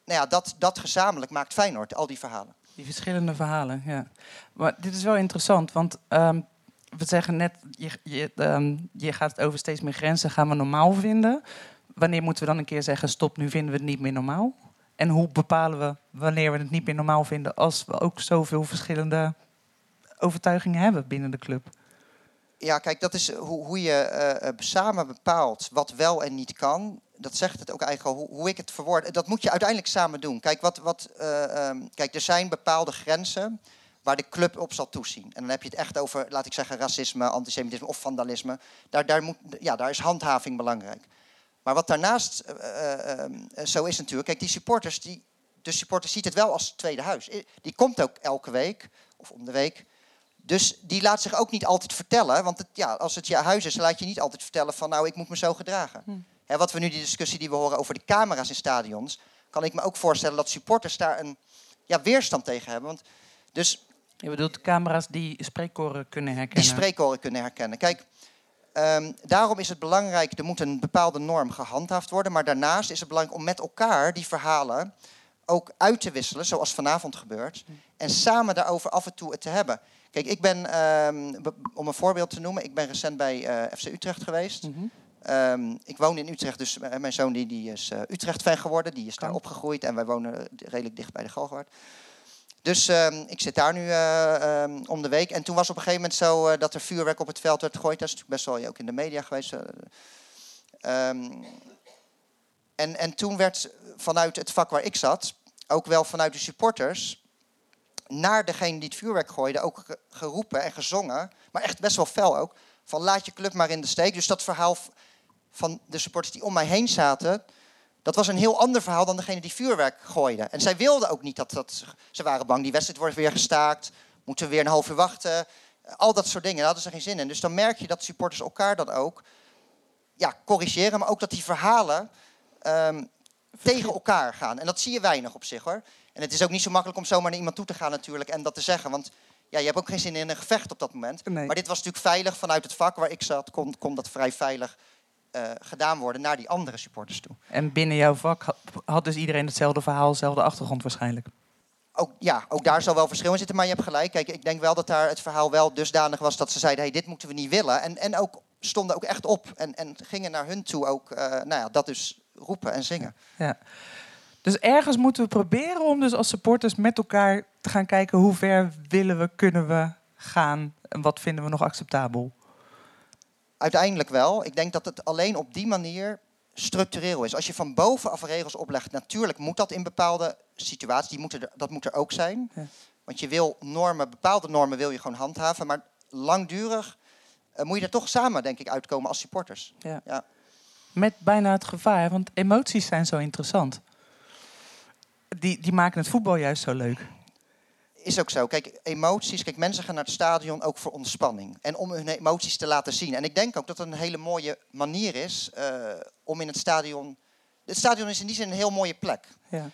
nou ja, dat, dat gezamenlijk maakt Feyenoord, al die verhalen. Die verschillende verhalen, ja. Maar dit is wel interessant, want ehm, we zeggen net, je, je, ehm, je gaat het over steeds meer grenzen, gaan we normaal vinden. Wanneer moeten we dan een keer zeggen, stop, nu vinden we het niet meer normaal? En hoe bepalen we wanneer we het niet meer normaal vinden als we ook zoveel verschillende overtuigingen hebben binnen de club? Ja, kijk, dat is hoe, hoe je eh, eh, samen bepaalt wat wel en niet kan. Dat zegt het ook eigenlijk al, hoe, hoe ik het verwoord. Dat moet je uiteindelijk samen doen. Kijk, wat, wat, eh, ehm, kijk, er zijn bepaalde grenzen waar de club op zal toezien. En dan heb je het echt over, laat ik zeggen, racisme, antisemitisme of vandalisme. Daar, daar, moet, ja, daar is handhaving belangrijk. Maar wat daarnaast eh, eh, ehm, eh, zo is natuurlijk, kijk, die supporters, die, de supporter ziet het wel als tweede huis. Die komt ook elke week of om de week. Dus die laat zich ook niet altijd vertellen. Want het, ja, als het je huis is, laat je niet altijd vertellen van nou, ik moet me zo gedragen. Hè, wat we nu, die discussie die we horen over de camera's in stadions, kan ik me ook voorstellen dat supporters daar een ja, weerstand tegen hebben. Want dus Je bedoelt camera's die spreekkoren kunnen herkennen? die spreekkoren kunnen herkennen. Kijk, ehm, daarom is het belangrijk, er moet een bepaalde norm gehandhaafd worden. Maar daarnaast is het belangrijk om met elkaar die verhalen ook uit te wisselen, zoals vanavond gebeurt. En samen daarover af en toe het te hebben. Kijk, ik ben, ehm, om een voorbeeld te noemen, ik ben recent bij eh, FC Utrecht geweest. Mhm. Ehm, ik woon in Utrecht, dus eh, mijn zoon die, die is eh, Utrecht-fan geworden. Die is daar opgegroeid en wij wonen redelijk dicht bij de Galgenwaard. Dus ehm, ik zit daar nu ehm, om de week. En toen was op een gegeven moment zo dat er vuurwerk op het veld werd gegooid. Dat is natuurlijk best wel ook in de media geweest. en, en toen werd vanuit het vak waar ik zat, ook wel vanuit de supporters, naar degene die het vuurwerk gooide, ook ge- geroepen en gezongen. Maar echt best wel fel ook. Van laat je club maar in de steek. Dus dat verhaal van de supporters die om mij heen zaten, dat was een heel ander verhaal dan degene die vuurwerk gooide. En zij wilden ook niet dat dat. Ze waren bang, die wedstrijd wordt weer gestaakt. Moeten we weer een half uur wachten. Al dat soort dingen, daar hadden ze geen zin in. Dus dan merk je dat supporters elkaar dan ook ja, corrigeren. Maar ook dat die verhalen ehm, tegen elkaar gaan. En dat zie je weinig op zich hoor. En het is ook niet zo makkelijk om zomaar naar iemand toe te gaan natuurlijk en dat te zeggen. Want ja, je hebt ook geen zin in een gevecht op dat moment. Nee. Maar dit was natuurlijk veilig vanuit het vak waar ik zat. Kon, kon dat vrij veilig eh, gedaan worden naar die andere supporters toe. En binnen jouw vak ha- had dus iedereen hetzelfde verhaal, dezelfde achtergrond waarschijnlijk. Ook, ja, ook daar zal wel verschil in zitten, maar je hebt gelijk. Kijk, ik denk wel dat daar het verhaal wel dusdanig was dat ze zeiden: hey, dit moeten we niet willen. En, en ook stonden ook echt op en, en gingen naar hun toe ook, eh, nou ja, dat dus roepen en zingen. Ja. Dus ergens moeten we proberen om dus als supporters met elkaar te gaan kijken hoe ver willen we, kunnen we gaan en wat vinden we nog acceptabel. Uiteindelijk wel. Ik denk dat het alleen op die manier structureel is. Als je van bovenaf regels oplegt, natuurlijk moet dat in bepaalde situaties, die moeten er, dat moet er ook zijn. Ja. Want je wil normen, bepaalde normen wil je gewoon handhaven, maar langdurig eh, moet je er toch samen, denk ik, uitkomen als supporters. Ja. Ja. Met bijna het gevaar, want emoties zijn zo interessant. Die, die maken het voetbal juist zo leuk. Is ook zo. Kijk, emoties. Kijk, mensen gaan naar het stadion ook voor ontspanning. En om hun emoties te laten zien. En ik denk ook dat het een hele mooie manier is eh, om in het stadion. Het stadion is in die zin een heel mooie plek. Ja.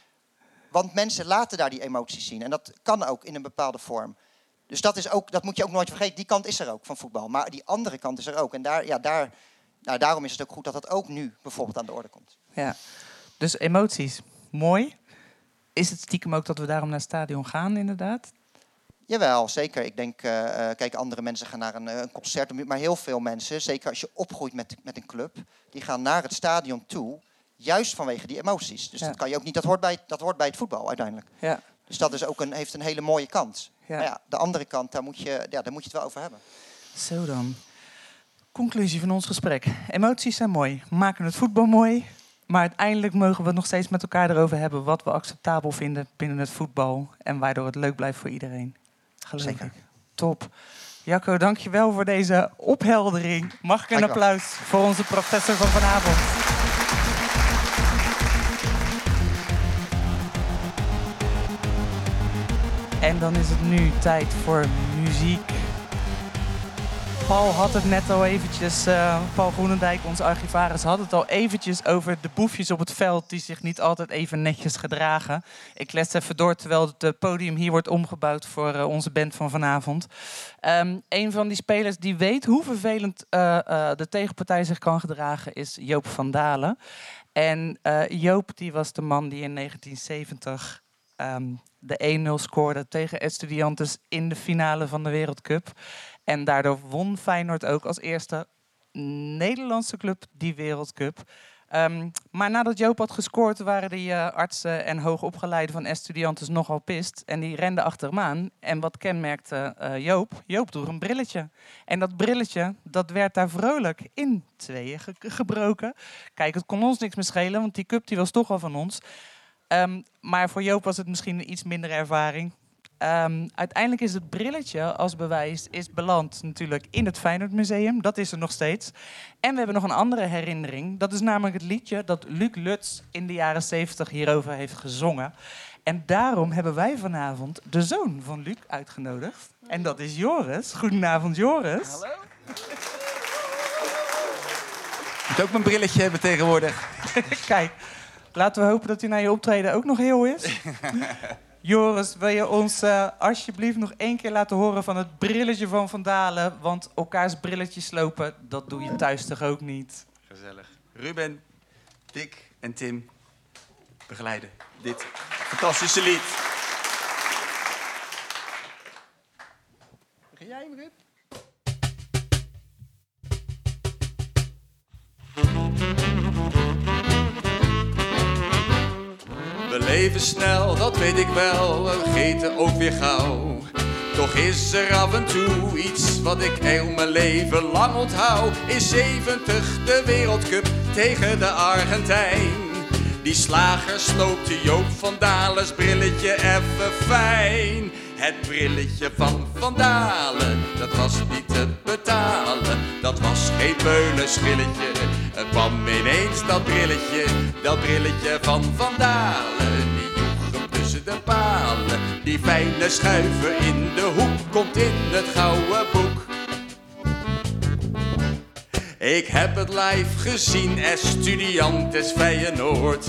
Want mensen laten daar die emoties zien. En dat kan ook in een bepaalde vorm. Dus dat, is ook, dat moet je ook nooit vergeten. Die kant is er ook van voetbal. Maar die andere kant is er ook. En daar, ja, daar, nou, daarom is het ook goed dat dat ook nu bijvoorbeeld aan de orde komt. Ja. Dus emoties, mooi. Is het stiekem ook dat we daarom naar het stadion gaan, inderdaad? Jawel, zeker. Ik denk, eh, eh, kijk, andere mensen gaan naar een, eh, een concert, maar heel veel mensen, zeker als je opgroeit met, met een club, die gaan naar het stadion toe, juist vanwege die emoties. Dus Ja. dat kan je ook niet, dat hoort bij, dat hoort bij het voetbal uiteindelijk. Ja. Dus dat is ook een, heeft een hele mooie kant. Ja. Maar ja, de andere kant, daar moet, je, ja, daar moet je het wel over hebben. Zo dan. Conclusie van ons gesprek. Emoties zijn mooi, maken het voetbal mooi. Maar uiteindelijk mogen we het nog steeds met elkaar erover hebben wat we acceptabel vinden binnen het voetbal. En waardoor het leuk blijft voor iedereen. Geloof Zeker. ik. Top. Jacco, dankjewel voor deze opheldering. Mag ik een applaus voor onze professor van vanavond? En dan is het nu tijd voor muziek. Paul had het net al eventjes, eh, Paul Groenendijk, onze archivaris, had het al eventjes over de boefjes op het veld die zich niet altijd even netjes gedragen. Ik les even door terwijl het eh, podium hier wordt omgebouwd voor eh, onze band van vanavond. Ehm, een van die spelers die weet hoe vervelend de tegenpartij zich kan gedragen is Joop van Dalen. En Joop die was de man die in 1970 ehm, de 1-0 scoorde tegen Estudiantes in de finale van de Wereldcup. En daardoor won Feyenoord ook als eerste Nederlandse club die Wereldcup. Ehm, maar nadat Joop had gescoord, waren die eh, artsen en hoogopgeleiden van Estudiantes nogal pist. En die renden achter hem aan. En wat kenmerkte eh, Joop? Joop droeg een brilletje. En dat brilletje, dat werd daar vrolijk in tweeën ge- gebroken. Kijk, het kon ons niks meer schelen, want die cup die was toch al van ons. Ehm, maar voor Joop was het misschien een iets minder ervaring. Ehm, uiteindelijk is het brilletje als bewijs is beland natuurlijk in het Feyenoord Museum. Dat is er nog steeds. En we hebben nog een andere herinnering. Dat is namelijk het liedje dat Luc Lutz in de jaren 70 hierover heeft gezongen. En daarom hebben wij vanavond de zoon van Luc uitgenodigd. En dat is Joris. Goedenavond, Joris. Hallo. Moet ook mijn brilletje hebben tegenwoordig. Kijk, laten we hopen dat hij naar je optreden ook nog heel is. Joris, wil je ons eh, alsjeblieft nog één keer laten horen van het brilletje van Van Dalen? Want elkaars brilletjes slopen, dat doe je thuis toch ook niet? Gezellig. Ruben, Dick en Tim begeleiden dit fantastische lied. Leven snel, dat weet ik wel, we vergeten ook weer gauw. Toch is er af en toe iets wat ik heel mijn leven lang onthoud. In 70 de wereldcup tegen de Argentijn. Die slager sloopte Joop van Dalen's brilletje even fijn. Het brilletje van Van Dalen, dat was niet te betalen. Dat was geen beulenschilletje. Er kwam ineens dat brilletje, dat brilletje van Van Dalen. Die joeg hem tussen de palen. Die fijne schuiver in de hoek komt in het gouden boek. Ik heb het live gezien, Estudiantes Feyenoord.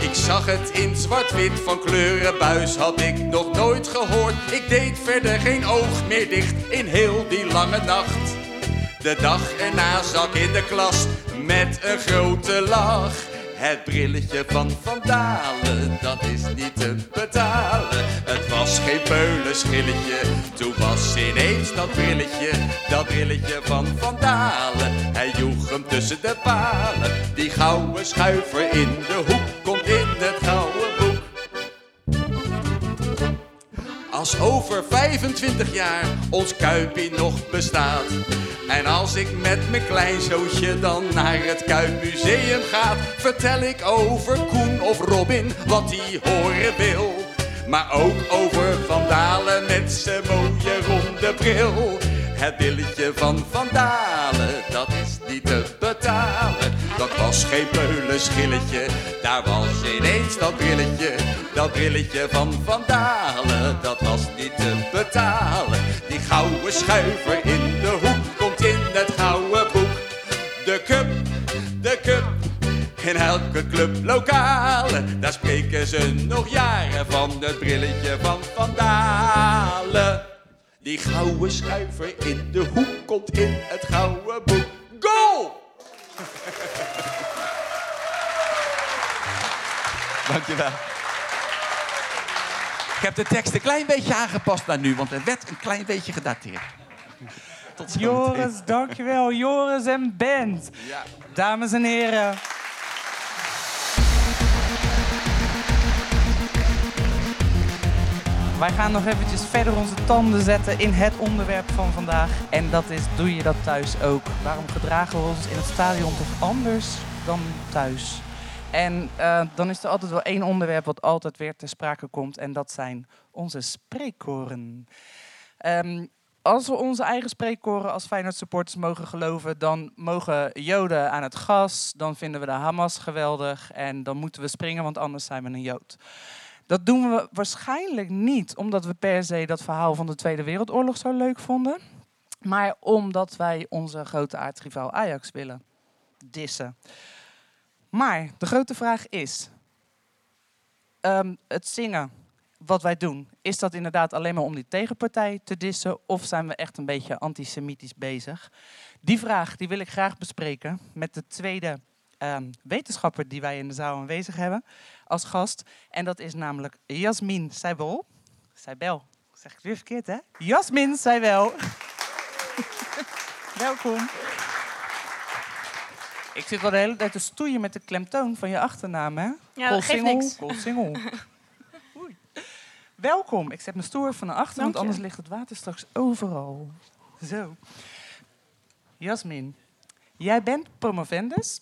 Ik zag het in zwart-wit van kleurenbuis, had ik nog nooit gehoord. Ik deed verder geen oog meer dicht in heel die lange nacht. De dag erna zat in de klas met een grote lach. Het brilletje van Van Dalen, dat is niet te betalen. Was geen toen was ineens dat brilletje, dat brilletje van Van Dalen. Hij joeg hem tussen de palen, die gouden schuiver in de hoek komt in het gouden boek. Als over 25 jaar ons Kuipie nog bestaat. En als ik met mijn kleinzootje dan naar het Kuipmuseum ga, vertel ik over Koen of Robin wat hij horen wil. Maar ook over Van Dalen met zijn mooie ronde bril. Het billetje van Van Dalen, dat is niet te betalen. Dat was geen peulenschilletje, daar was ineens dat brilletje. Dat brilletje van Van Dalen, dat was niet te betalen. Die gouden schuiver in de hoek komt in het gouden boek. De cup, de cup, in elke club lokaal. Daar spreken ze nog jaren van het brilletje van Van Dalen. Die gouden schuiver in de hoek komt in het gouden boek. Goal! Dankjewel. Ik heb de tekst een klein beetje aangepast naar nu, want er werd een klein beetje gedateerd. Tot Joris, dankjewel. Joris en Bent. Ja. Dames en heren. Wij gaan nog eventjes verder onze tanden zetten in het onderwerp van vandaag. En dat is, doe je dat thuis ook? Waarom gedragen we ons in het stadion toch anders dan thuis? En eh, dan is er altijd wel één onderwerp wat altijd weer ter sprake komt. En dat zijn onze spreekkoren. Ehm, als we onze eigen spreekkoren als Feyenoord supporters mogen geloven, dan mogen Joden aan het gas, dan vinden we de Hamas geweldig en dan moeten we springen, want anders zijn we een Jood. Dat doen we waarschijnlijk niet omdat we per se dat verhaal van de Tweede Wereldoorlog zo leuk vonden, maar omdat wij onze grote aardsrivaal Ajax willen dissen. Maar de grote vraag is, ehm, het zingen wat wij doen, is dat inderdaad alleen maar om die tegenpartij te dissen of zijn we echt een beetje antisemitisch bezig? Die vraag die wil ik graag bespreken met de tweede ehm, wetenschapper die wij in de zaal aanwezig hebben als gast. En dat is namelijk Jasmin Seibel. Seibel, zeg ik het weer verkeerd hè? Jasmin Seibel. Welkom. Ik zit al de hele tijd te stoeien met de klemtoon van je achternaam hè? Ja, dat geeft niks. Oei. Welkom. Ik zet mijn stoer van naar achter, want anders ligt het water straks overal. Zo. Jasmin, jij bent promovendus.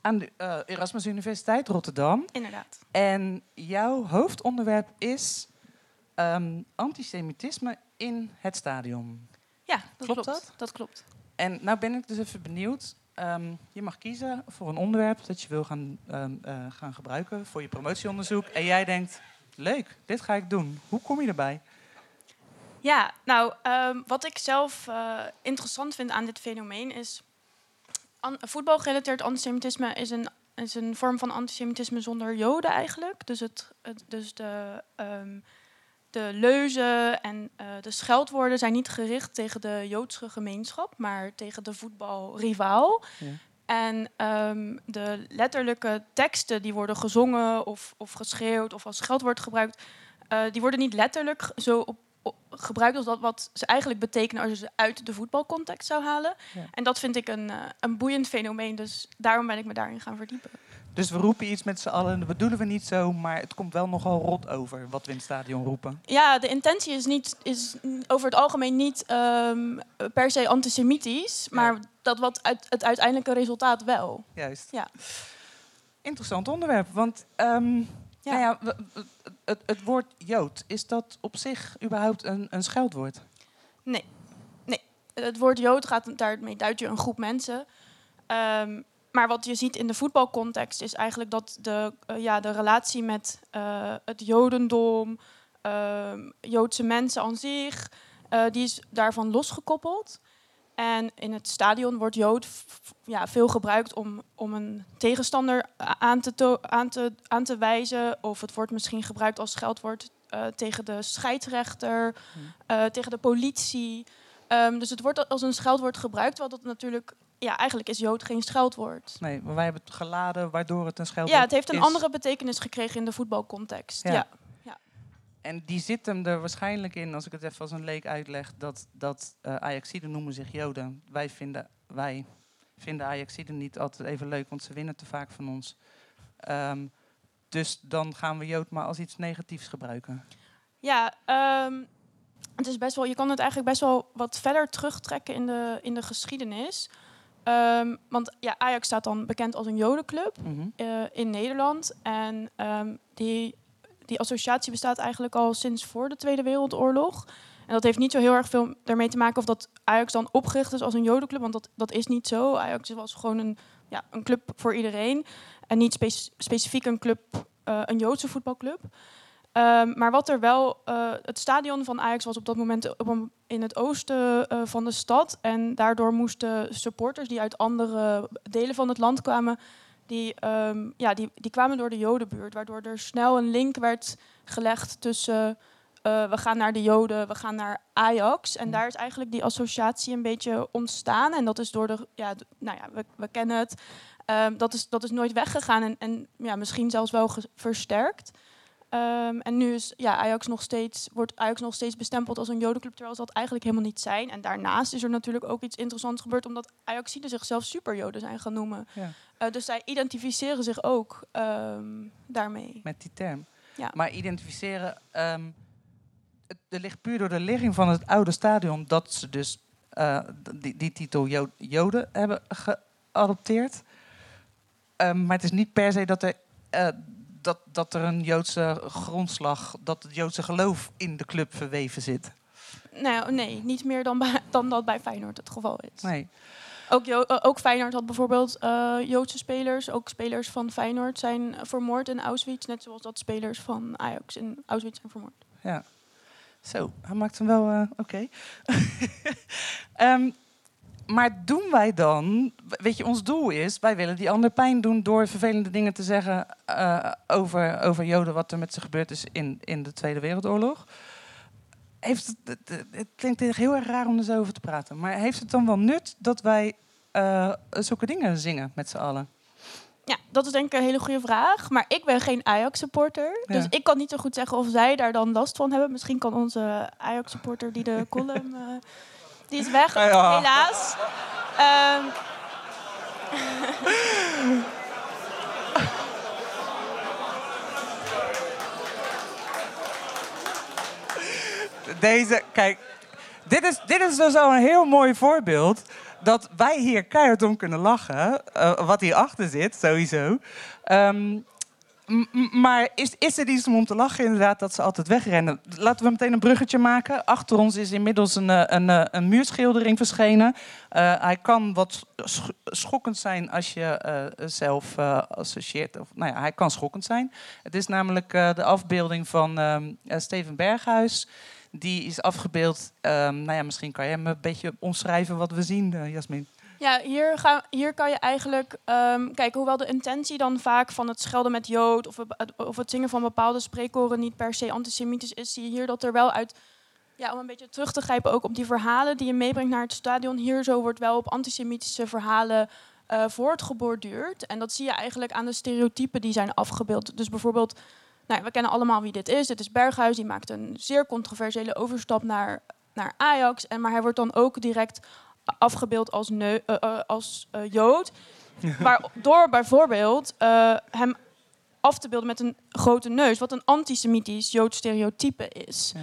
Aan de eh, Erasmus Universiteit Rotterdam. Inderdaad. En jouw hoofdonderwerp is ehm, antisemitisme in het stadion. Ja, dat Klopt klopt. dat? Dat klopt. En nou ben ik dus even benieuwd. Ehm, je mag kiezen voor een onderwerp dat je wil gaan, ehm, eh, gaan gebruiken voor je promotieonderzoek. En jij denkt, leuk, dit ga ik doen. Hoe kom je erbij? Ja, nou, wat ik zelf eh, interessant vind aan dit fenomeen is... An voetbalgerelateerd antisemitisme is een, is een vorm van antisemitisme zonder joden eigenlijk. Dus, het, het- dus de, ehm, de leuzen en eh, de scheldwoorden zijn niet gericht tegen de Joodse gemeenschap... maar tegen de voetbalrivaal. Ja. En ehm, de letterlijke teksten die worden gezongen of, of geschreeuwd of als scheldwoord gebruikt... eh, die worden niet letterlijk zo op- gebruikt als dat wat ze eigenlijk betekenen als je ze uit de voetbalcontext zou halen. Ja. En dat vind ik een, eh, een boeiend fenomeen, dus daarom ben ik me daarin gaan verdiepen. Dus we roepen iets met z'n allen, dat bedoelen we niet zo, maar het komt wel nogal rot over wat we in het stadion roepen. Ja, de intentie is, niet, is over het algemeen niet ehm, per se antisemitisch, maar dat wat uit, het uiteindelijke resultaat wel. Juist. Ja. Interessant onderwerp, want ehm, Ja. Nou ja, het, het woord Jood, is dat op zich überhaupt een, een scheldwoord? Nee. nee. Het woord Jood gaat daarmee duidt je een groep mensen. Ehm, maar wat je ziet in de voetbalcontext is eigenlijk dat de, eh, ja, de relatie met eh, het Jodendom, ehm, Joodse mensen aan zich, eh, die is daarvan losgekoppeld. En in het stadion wordt Jood ja, veel gebruikt om, om een tegenstander aan te, aan, te, aan te wijzen. Of het wordt misschien gebruikt als scheldwoord eh, tegen de scheidsrechter, eh, tegen de politie. Ehm, dus het wordt als een scheldwoord gebruikt, wat dat natuurlijk... Ja, eigenlijk is Jood geen scheldwoord. Nee, maar wij hebben het geladen waardoor het een scheldwoord Ja, het heeft een is. andere betekenis gekregen in de voetbalcontext. Ja. Ja. En die zit hem er waarschijnlijk in, als ik het even als een leek uitleg, dat, dat eh Ajaxiden noemen zich Joden. Wij vinden, wij vinden Ajaxiden niet altijd even leuk, want ze winnen te vaak van ons. Ehm, dus dan gaan we Jood maar als iets negatiefs gebruiken. Ja, ehm, het is best wel, je kan het eigenlijk best wel wat verder terugtrekken in de, in de geschiedenis. Ehm, want ja, Ajax staat dan bekend als een jodenclub Mhm. eh, in Nederland. En die, die associatie bestaat eigenlijk al sinds voor de Tweede Wereldoorlog. En dat heeft niet zo heel erg veel ermee te maken of dat Ajax dan opgericht is als een jodenclub. Want dat, dat is niet zo. Ajax was gewoon een, ja, een club voor iedereen. En niet spe- specifiek een club, eh, een Joodse voetbalclub. Ehm, maar wat er wel, eh, het stadion van Ajax was op dat moment op in het oosten eh, van de stad. En daardoor moesten supporters die uit andere delen van het land kwamen, die, ehm, ja, die, die kwamen door de Jodenbuurt. Waardoor er snel een link werd gelegd tussen eh, we gaan naar de Joden, we gaan naar Ajax. En daar is eigenlijk die associatie een beetje ontstaan. En dat is door de, ja, nou ja, we, we kennen het. Ehm, dat, is, dat is nooit weggegaan en, en ja, misschien zelfs wel versterkt. Ehm, en nu is ja, Ajax nog steeds, wordt Ajax nog steeds bestempeld als een jodenclub, terwijl ze dat eigenlijk helemaal niet zijn. En daarnaast is er natuurlijk ook iets interessants gebeurd, omdat Ajaxiden zichzelf superjoden zijn gaan noemen. Ja. Eh, dus zij identificeren zich ook ehm, daarmee. met die term. Ja. Maar identificeren, ehm, het, er ligt puur door de ligging van het oude stadion dat ze dus eh, die, die titel Jo- Joden hebben geadopteerd. Maar het is niet per se dat er, eh, dat, dat er een Joodse grondslag, dat het Joodse geloof in de club verweven zit. Nou, nee, niet meer dan, bij, dan dat bij Feyenoord het geval is. Nee. Ook, Jo- eh, ook Feyenoord had bijvoorbeeld eh, Joodse spelers. Ook spelers van Feyenoord zijn vermoord in Auschwitz. Net zoals dat spelers van Ajax in Auschwitz zijn vermoord. Ja. Zo, hij maakt hem wel eh, oké. Ehm, maar doen wij dan, weet je, ons doel is, wij willen die ander pijn doen door vervelende dingen te zeggen eh, over, over Joden, wat er met ze gebeurd is in, in de Tweede Wereldoorlog. Heeft het, het, klinkt heel erg raar om er zo over te praten, maar heeft het dan wel nut dat wij eh, zulke dingen zingen met z'n allen? Ja, dat is denk ik een hele goede vraag. Maar ik ben geen Ajax-supporter. Ja. Dus ik kan niet zo goed zeggen of zij daar dan last van hebben. Misschien kan onze Ajax-supporter die de column... eh, die is weg, Ja. helaas. Ehm, Deze, kijk, dit is, dit is dus al een heel mooi voorbeeld. Dat wij hier keihard om kunnen lachen. eh, wat hierachter zit, sowieso. Ehm, maar is, is er iets om te lachen, inderdaad, dat ze altijd wegrennen? Laten we meteen een bruggetje maken. Achter ons is inmiddels een, eh, een, eh, een muurschildering verschenen. Eh, hij kan wat sch- schokkend zijn als je zelf associeert. Of, nou ja, hij kan schokkend zijn. Het is namelijk de afbeelding van ehm, eh, Steven Berghuis. Die is afgebeeld. ehm, nou ja, misschien kan je hem een beetje omschrijven wat we zien, Jasmin. Ja, hier, hier kan je eigenlijk ehm, kijken, hoewel de intentie dan vaak van het schelden met Jood of, het- of het zingen van bepaalde spreekkoren niet per se antisemitisch is, zie je hier dat er wel uit, ja, om een beetje terug te grijpen ook op die verhalen die je meebrengt naar het stadion, hier zo wordt wel op antisemitische verhalen eh voortgeborduurd. En dat zie je eigenlijk aan de stereotypen die zijn afgebeeld. Dus bijvoorbeeld, nou, we kennen allemaal wie dit is. Dit is Berghuis, die maakt een zeer controversiële overstap naar, naar Ajax. En, maar hij wordt dan ook direct afgebeeld als, neu, eh, eh, als eh, Jood. Waardoor bijvoorbeeld eh, hem af te beelden met een grote neus, wat een antisemitisch Joods stereotype is. Ja.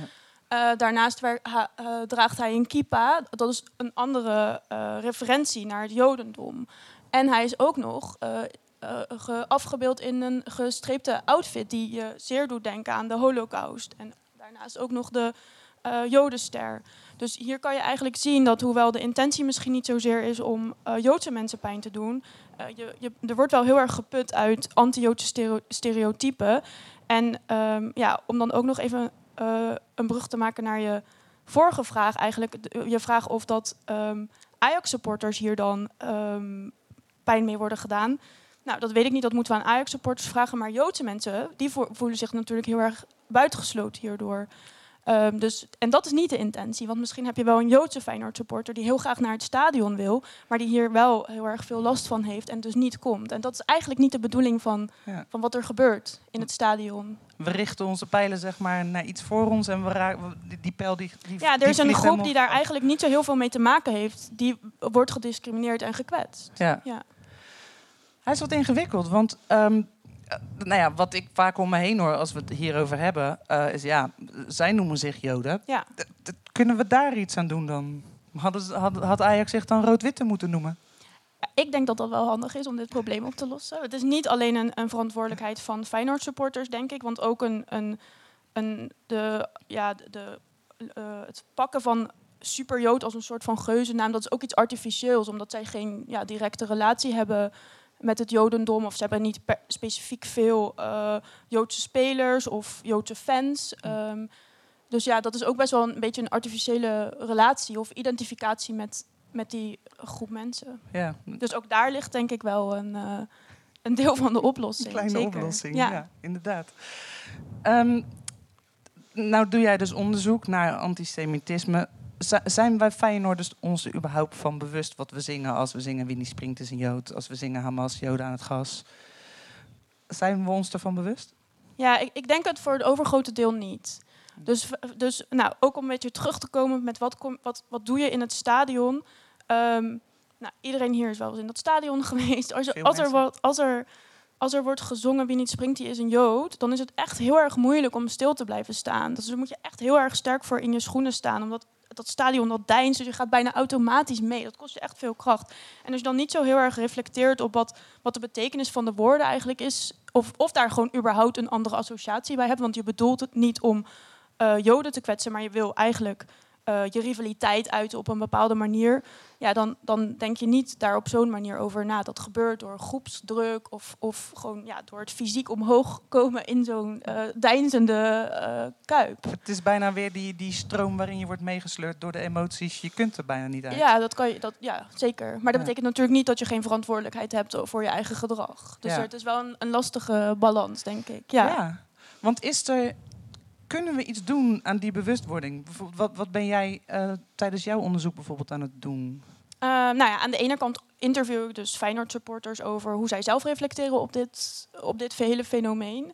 Eh, daarnaast ha- eh, draagt hij een kippa. Dat is een andere eh, referentie naar het Jodendom. En hij is ook nog eh, eh, ge- afgebeeld in een gestreepte outfit die je zeer doet denken aan de Holocaust. En daarnaast ook nog de eh, Jodenster. Dus hier kan je eigenlijk zien dat hoewel de intentie misschien niet zozeer is om eh, Joodse mensen pijn te doen, eh, je, je, er wordt wel heel erg geput uit anti-Joodse stereo- stereotypen. En ehm, ja, om dan ook nog even een brug te maken naar je vorige vraag, eigenlijk je vraag of dat ehm, Ajax-supporters hier dan ehm, pijn mee worden gedaan. Nou, dat weet ik niet, dat moeten we aan Ajax-supporters vragen. Maar Joodse mensen, die vo- voelen zich natuurlijk heel erg buitengesloten hierdoor. Ehm, dus, en dat is niet de intentie. Want misschien heb je wel een Joodse Feyenoord-supporter... die heel graag naar het stadion wil... maar die hier wel heel erg veel last van heeft en dus niet komt. En dat is eigenlijk niet de bedoeling van, Ja. van wat er gebeurt in het stadion. We richten onze pijlen zeg maar, naar iets voor ons en we raken, die, die pijl die, die Ja, er is een groep die daar eigenlijk niet zo heel veel mee te maken heeft... die wordt gediscrimineerd en gekwetst. Ja. Ja. Hij is wat ingewikkeld, want ehm, eh, nou ja, wat ik vaak om me heen hoor als we het hierover hebben, eh, is ja, zij noemen zich Joden. Ja. Kunnen we daar iets aan doen dan? Hadden ze, had, had Ajax zich dan rood-witte moeten noemen? Ik denk dat dat wel handig is om dit probleem op te lossen. Het is niet alleen een, een verantwoordelijkheid van Feyenoord supporters, denk ik. Want ook een, een, een, de, ja, de, de, eh, het pakken van superjood als een soort van geuzennaam... dat is ook iets artificieels, omdat zij geen ja, directe relatie hebben met het jodendom. Of ze hebben niet per- specifiek veel eh, Joodse spelers of Joodse fans. Ehm, dus ja, dat is ook best wel een beetje een artificiële relatie of identificatie met, met die groep mensen. Ja, Dus ook daar ligt denk ik wel een, eh, een deel van de oplossing. een kleine zeker. oplossing. Ja. Ja, inderdaad. Ehm, nou doe jij dus onderzoek naar antisemitisme. Zijn wij Feyenoorders ons er überhaupt van bewust wat we zingen als we zingen Winnie Springt is een Jood, als we zingen Hamas, Joden aan het gas? Zijn we ons ervan bewust? Ja, ik, ik denk het voor het overgrote deel niet. Dus, dus nou, ook om een beetje terug te komen met wat, kom, wat, wat doe je in het stadion. Ehm, nou, iedereen hier is wel eens in dat stadion geweest. Als, je, als, er, wat, als, er, als er wordt gezongen wie niet springt, die is een Jood... dan is het echt heel erg moeilijk om stil te blijven staan. Dus daar moet je echt heel erg sterk voor in je schoenen staan. Omdat dat stadion dat deinst, dus je gaat bijna automatisch mee. Dat kost je echt veel kracht. En als je dan niet zo heel erg reflecteert op wat, wat de betekenis van de woorden eigenlijk is... Of, of daar gewoon überhaupt een andere associatie bij hebt... want je bedoelt het niet om eh, Joden te kwetsen... maar je wil eigenlijk eh, je rivaliteit uiten op een bepaalde manier... Ja, dan, dan denk je niet daar op zo'n manier over na. Dat gebeurt door groepsdruk of, of gewoon ja, door het fysiek omhoog komen... in zo'n eh deinzende eh, kuip. Het is bijna weer die, die stroom waarin je wordt meegesleurd door de emoties. Je kunt er bijna niet uit. Ja, dat kan je, dat, ja, zeker. Maar dat Ja. betekent natuurlijk niet dat je geen verantwoordelijkheid hebt voor je eigen gedrag. Dus Ja. het is wel een, een lastige balans, denk ik. Ja. Ja. Want is er, kunnen we iets doen aan die bewustwording? Wat, wat ben jij eh, tijdens jouw onderzoek bijvoorbeeld aan het doen? Eh, nou ja, aan de ene kant interview ik dus Feyenoord supporters over hoe zij zelf reflecteren op dit, op dit hele fenomeen.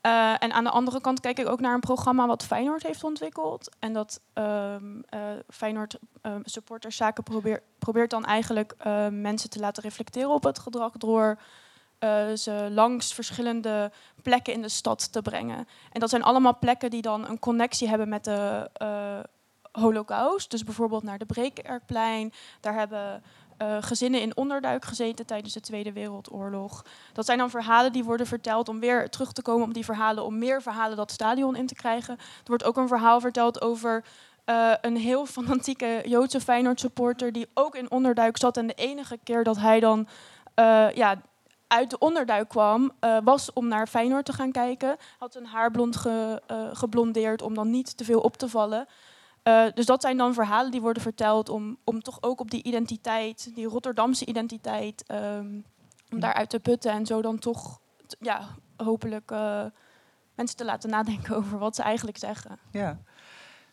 Eh, en aan de andere kant kijk ik ook naar een programma wat Feyenoord heeft ontwikkeld. En dat ehm eh, Feyenoord eh, supporterszaken probeer, probeert dan eigenlijk mensen te laten reflecteren op het gedrag door eh, ze langs verschillende plekken in de stad te brengen. En dat zijn allemaal plekken die dan een connectie hebben met de eh, holocaust. Dus bijvoorbeeld naar de Brekerkplein. Daar hebben eh, gezinnen in onderduik gezeten tijdens de Tweede Wereldoorlog. Dat zijn dan verhalen die worden verteld om weer terug te komen op die verhalen, om meer verhalen dat stadion in te krijgen. Er wordt ook een verhaal verteld over een heel fanatieke Joodse Feyenoord supporter die ook in onderduik zat. En de enige keer dat hij dan ja, uit de onderduik kwam, eh, was om naar Feyenoord te gaan kijken. Had zijn haar blond ge, eh, geblondeerd om dan niet te veel op te vallen. Eh, dus dat zijn dan verhalen die worden verteld om, om toch ook op die identiteit, die Rotterdamse identiteit, ehm, om daaruit te putten en zo dan toch, ja, hopelijk mensen te laten nadenken over wat ze eigenlijk zeggen. Ja.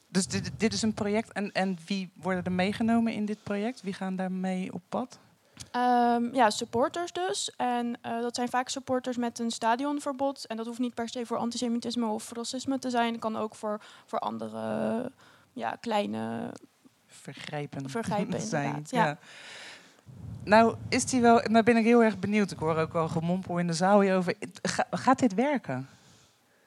Dus dit, dit is een project. En, en wie worden er meegenomen in dit project? Wie gaan daarmee op pad? Ehm, ja, supporters dus. En eh, dat zijn vaak supporters met een stadionverbod. En dat hoeft niet per se voor antisemitisme of racisme te zijn. Het kan ook voor, voor andere ja, kleine Vergrijpen. vergrijpen zijn. inderdaad. Ja. Nou, is die wel. Nou ben ik heel erg benieuwd. Ik hoor ook wel gemompel in de zaal hierover. Ga- gaat dit werken?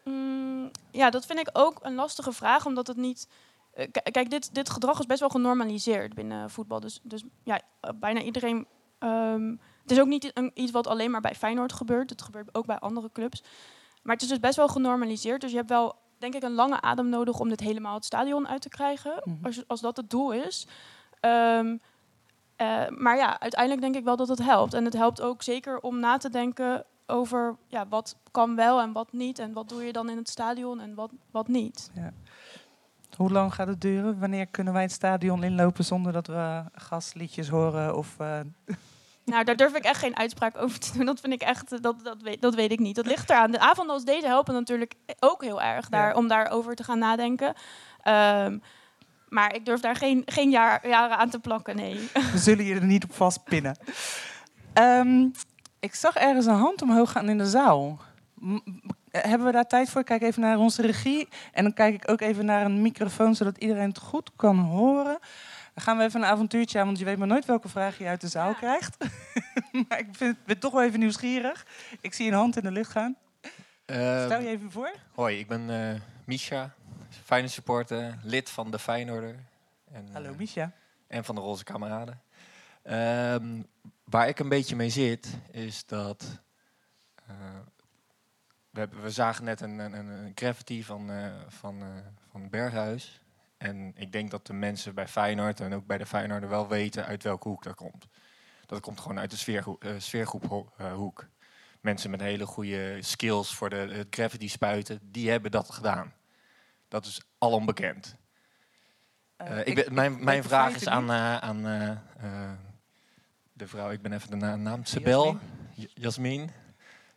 Mm, ja, dat vind ik ook een lastige vraag, omdat het niet... eh, kijk, dit, dit gedrag is best wel genormaliseerd binnen voetbal. Dus, dus ja, eh, bijna iedereen... ehm, het is ook niet een, iets wat alleen maar bij Feyenoord gebeurt. Het gebeurt ook bij andere clubs. Maar het is dus best wel genormaliseerd. Dus je hebt wel, denk ik, een lange adem nodig om dit helemaal het stadion uit te krijgen. Mhm. als, als dat het doel is. Ehm, eh, maar ja, uiteindelijk denk ik wel dat het helpt. En het helpt ook zeker om na te denken over ja, wat kan wel en wat niet. En wat doe je dan in het stadion en wat, wat niet. Hoe lang gaat het duren? Wanneer kunnen wij het stadion inlopen zonder dat we gastliedjes horen? Of, eh, Nou, daar durf ik echt geen uitspraak over te doen. Dat vind ik echt, dat, dat, weet, dat weet ik niet. Dat ligt eraan. De avonden als deze helpen natuurlijk ook heel erg daar, Ja. om daarover te gaan nadenken. Ehm, maar ik durf daar geen, geen jaar, jaren aan te plakken, nee. we zullen je er niet op vastpinnen. Ehm, ik zag ergens een hand omhoog gaan in de zaal. M- hebben we daar tijd voor? Ik kijk even naar onze regie. En dan kijk ik ook even naar een microfoon, zodat iedereen het goed kan horen. Dan gaan we even een avontuurtje aan, want je weet maar nooit welke vraag je uit de zaal krijgt. maar ik vind, ben toch wel even nieuwsgierig. Ik zie een hand in de lucht gaan. Eh, Stel je even voor. Hoi, ik ben eh Misha, Feyenoord supporter, lid van de Feyenoorder. En, eh, Hallo Misha. en van de Roze Kameraden. Ehm, waar ik een beetje mee zit, is dat... eh, we, hebben, we zagen net een, een, een- graffiti van, eh, van, eh, van Berghuis. En ik denk dat de mensen bij Feyenoord en ook bij de Feyenoorder wel weten uit welke hoek dat komt. Dat komt gewoon uit de sfeergroep, eh, sfeergroep hoek. Mensen met hele goede skills voor de, het graffiti spuiten, die hebben dat gedaan. Dat is alom bekend. Eh, Eh, ik mijn mijn vraag is aan, aan de vrouw, ik ben even de na- naam, Sebel, Jasmin.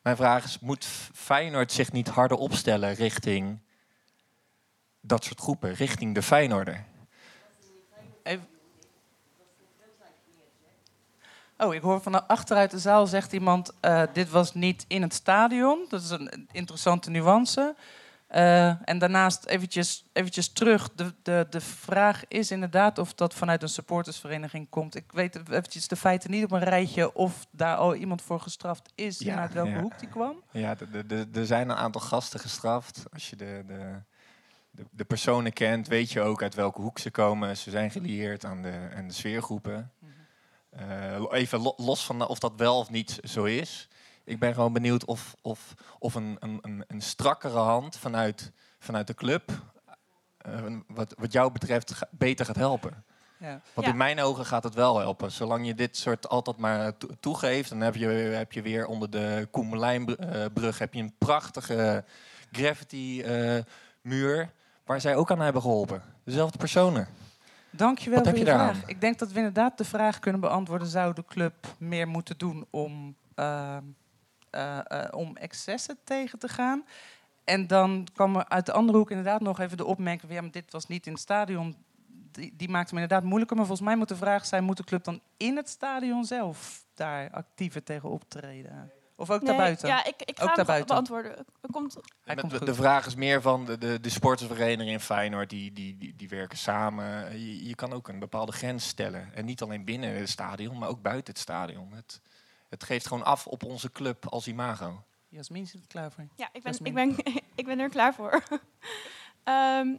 Mijn vraag is, moet Feyenoord zich niet harder opstellen richting dat soort groepen, richting de Feyenoorder? Even- Oh, ik hoor van achteruit de zaal zegt iemand... eh, dit was niet in het stadion. Dat is een interessante nuance. Eh, en daarnaast eventjes, eventjes terug. De, de, de vraag is inderdaad of dat vanuit een supportersvereniging komt. Ik weet eventjes de feiten niet op een rijtje... of daar al iemand voor gestraft is Ja, en uit welke ja. hoek die kwam. Ja, er zijn een aantal gasten gestraft. Als je de, de, de, de personen kent, weet je ook uit welke hoek ze komen. Ze zijn gelieerd aan de, aan de sfeergroepen. Eh, even lo- los van of dat wel of niet zo is. Ik ben gewoon benieuwd of, of, of een, een, een, een strakkere hand vanuit, vanuit de club... eh, wat, wat jou betreft ga- beter gaat helpen. Ja. Want in mijn ogen gaat het wel helpen. Zolang je dit soort altijd maar to- toegeeft, dan heb je, heb je weer onder de Koemerlijnbrug heb je een prachtige graffiti eh, muur waar zij ook aan hebben geholpen. Dezelfde personen. Dankjewel Wat voor heb je je vraag. Ik denk dat we inderdaad de vraag kunnen beantwoorden... zou de club meer moeten doen om, eh, eh, eh, om excessen tegen te gaan? En dan kwam er uit de andere hoek inderdaad nog even de opmerking... ja, maar dit was niet in het stadion. Die, die maakte me inderdaad moeilijker. Maar volgens mij moet de vraag zijn... moet de club dan in het stadion zelf daar actiever tegen optreden? Of ook Nee, daarbuiten? Ja, ik, ik ga Ook hem daarbuiten. beantwoorden. Er komt, Hij komt de, goed. de vraag is meer van de, de, de sportersvereniging in Feyenoord, die, die, die, die werken samen. Je, je kan ook een bepaalde grens stellen. En niet alleen binnen het stadion, maar ook buiten het stadion. Het, het geeft gewoon af op onze club als imago. Jasmin zit er klaar voor. Ja, ik ben, ik ben, ik ben er klaar voor. Ehm,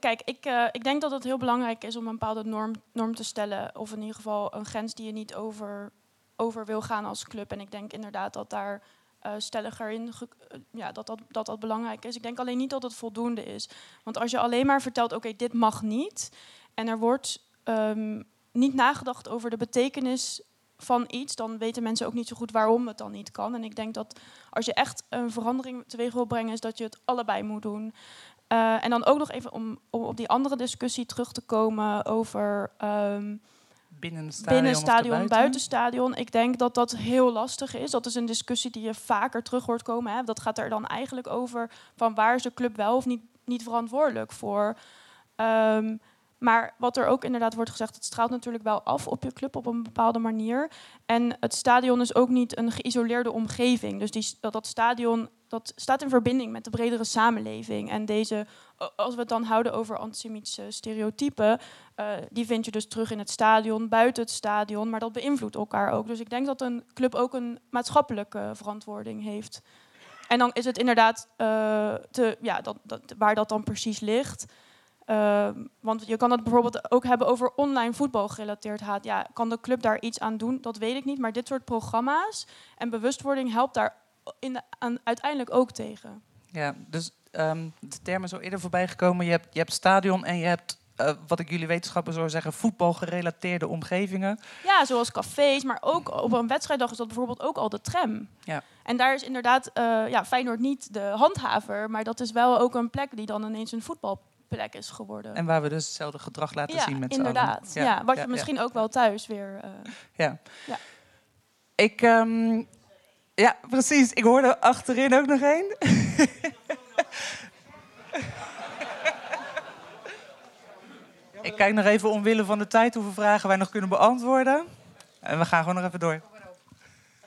kijk, ik, eh, ik denk dat het heel belangrijk is om een bepaalde norm, norm te stellen. Of in ieder geval een grens die je niet over, over wil gaan als club. En ik denk inderdaad dat daar eh stelliger in eh, ja, dat, dat, dat belangrijk is. Ik denk alleen niet dat het voldoende is. Want als je alleen maar vertelt, oké, dit mag niet. En er wordt ehm, niet nagedacht over de betekenis van iets, dan weten mensen ook niet zo goed waarom het dan niet kan. En ik denk dat als je echt een verandering teweeg wil brengen, is dat je het allebei moet doen. Eh, en dan ook nog even om, om op die andere discussie terug te komen over ehm, Binnen het stadion, binnen stadion, buiten stadion. Ik denk dat dat heel lastig is. Dat is een discussie die je vaker terug hoort komen. Hè. Dat gaat er dan eigenlijk over van waar is de club wel of niet, niet verantwoordelijk voor. Ehm, maar wat er ook inderdaad wordt gezegd, het straalt natuurlijk wel af op je club op een bepaalde manier. En het stadion is ook niet een geïsoleerde omgeving. Dus die, dat, dat stadion dat staat in verbinding met de bredere samenleving. En deze, als we het dan houden over antisemitische stereotypen, eh, die vind je dus terug in het stadion, buiten het stadion, maar dat beïnvloedt elkaar ook. Dus ik denk dat een club ook een maatschappelijke verantwoording heeft. En dan is het inderdaad eh, te, ja, dat, dat, waar dat dan precies ligt. Eh, want je kan het bijvoorbeeld ook hebben over online voetbal gerelateerd haat. Ja, kan de club daar iets aan doen? Dat weet ik niet. Maar dit soort programma's en bewustwording helpt daar in uiteindelijk ook tegen. Ja, dus ehm, de termen zo eerder voorbij gekomen. Je hebt, je hebt stadion en je hebt, eh, wat ik jullie wetenschappers zou zeggen, voetbalgerelateerde omgevingen. Ja, zoals cafés, maar ook op een wedstrijddag is dat bijvoorbeeld ook al de tram. Ja. En daar is inderdaad eh ja, Feyenoord niet de handhaver, maar dat is wel ook een plek die dan ineens een voetbalplek is geworden. En waar we dus hetzelfde gedrag laten ja, zien met z'n allen. inderdaad. Ja, wat je misschien ook wel thuis weer... eh, Ja. Ja. Ik, ehm, ja, precies. Ik hoorde achterin ook nog één. Ik kijk nog even omwille van de tijd hoeveel vragen wij nog kunnen beantwoorden. En we gaan gewoon nog even door.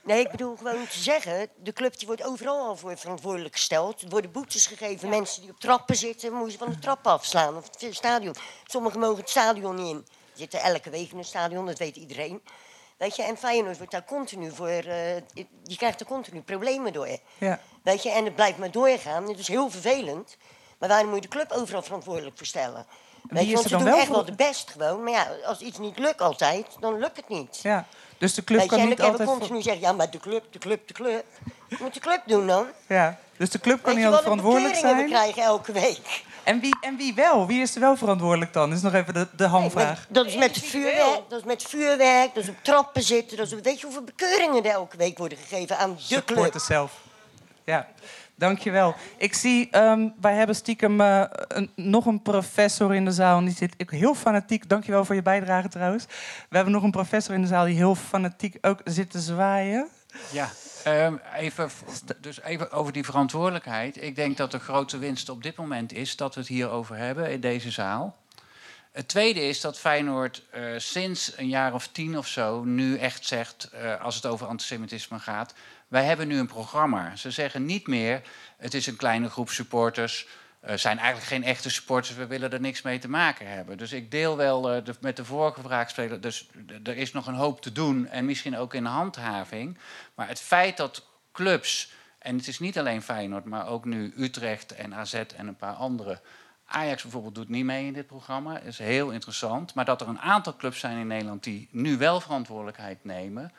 Nee, ik bedoel gewoon te zeggen, de club die wordt overal al voor verantwoordelijk gesteld. Er worden boetes gegeven, mensen die op trappen zitten, moeten ze van de trap afslaan of het stadion. Sommigen mogen het stadion niet in. Die zitten elke week in het stadion, dat weet iedereen. Weet je, en Feyenoord wordt daar continu voor, die krijgt er continu problemen door. Ja. Weet je, en het blijft maar doorgaan. Het is heel vervelend. Maar waarom moet je de club overal verantwoordelijk voor stellen? Weet is je, want er ze dan doen wel echt wel de best gewoon. Maar ja, als iets niet lukt altijd, dan lukt het niet. Ja. Dus de club Weet kan en niet altijd... continu zeggen, ja, maar de club, de club, de club. Wat moet de club doen dan? Ja. Dus de club kan niet altijd verantwoordelijk bekeuringen we zijn. krijgen elke week? En wie, en wie wel? Wie is er wel verantwoordelijk dan? is nog even de, de hamvraag. Dat is met vuurwerk, dat is met vuurwerk, dat is op trappen zitten. Dat is, weet je hoeveel bekeuringen er elke week worden gegeven aan de club? Zelf. Ja, dankjewel. Ik zie, ehm, wij hebben stiekem eh, nog een professor in de zaal. Die zit heel fanatiek. Dankjewel voor je bijdrage trouwens. We hebben nog een professor in de zaal die heel fanatiek ook zit te zwaaien. Ja, ehm, even, dus even over die verantwoordelijkheid. Ik denk dat de grote winst op dit moment is dat we het hierover hebben in deze zaal. Het tweede is dat Feyenoord eh, sinds een jaar of tien of zo nu echt zegt, eh, als het over antisemitisme gaat, wij hebben nu een programma. Ze zeggen niet meer, het is een kleine groep supporters, uh, zijn eigenlijk geen echte supporters, we willen er niks mee te maken hebben. Dus ik deel wel de, met de vorige vraagspeler, dus er is nog een hoop te doen en misschien ook in handhaving. Maar het feit dat clubs, en het is niet alleen Feyenoord, maar ook nu Utrecht en AZ en een paar andere Ajax bijvoorbeeld doet niet mee in dit programma. Is heel interessant. Maar dat er een aantal clubs zijn in Nederland die nu wel verantwoordelijkheid nemen.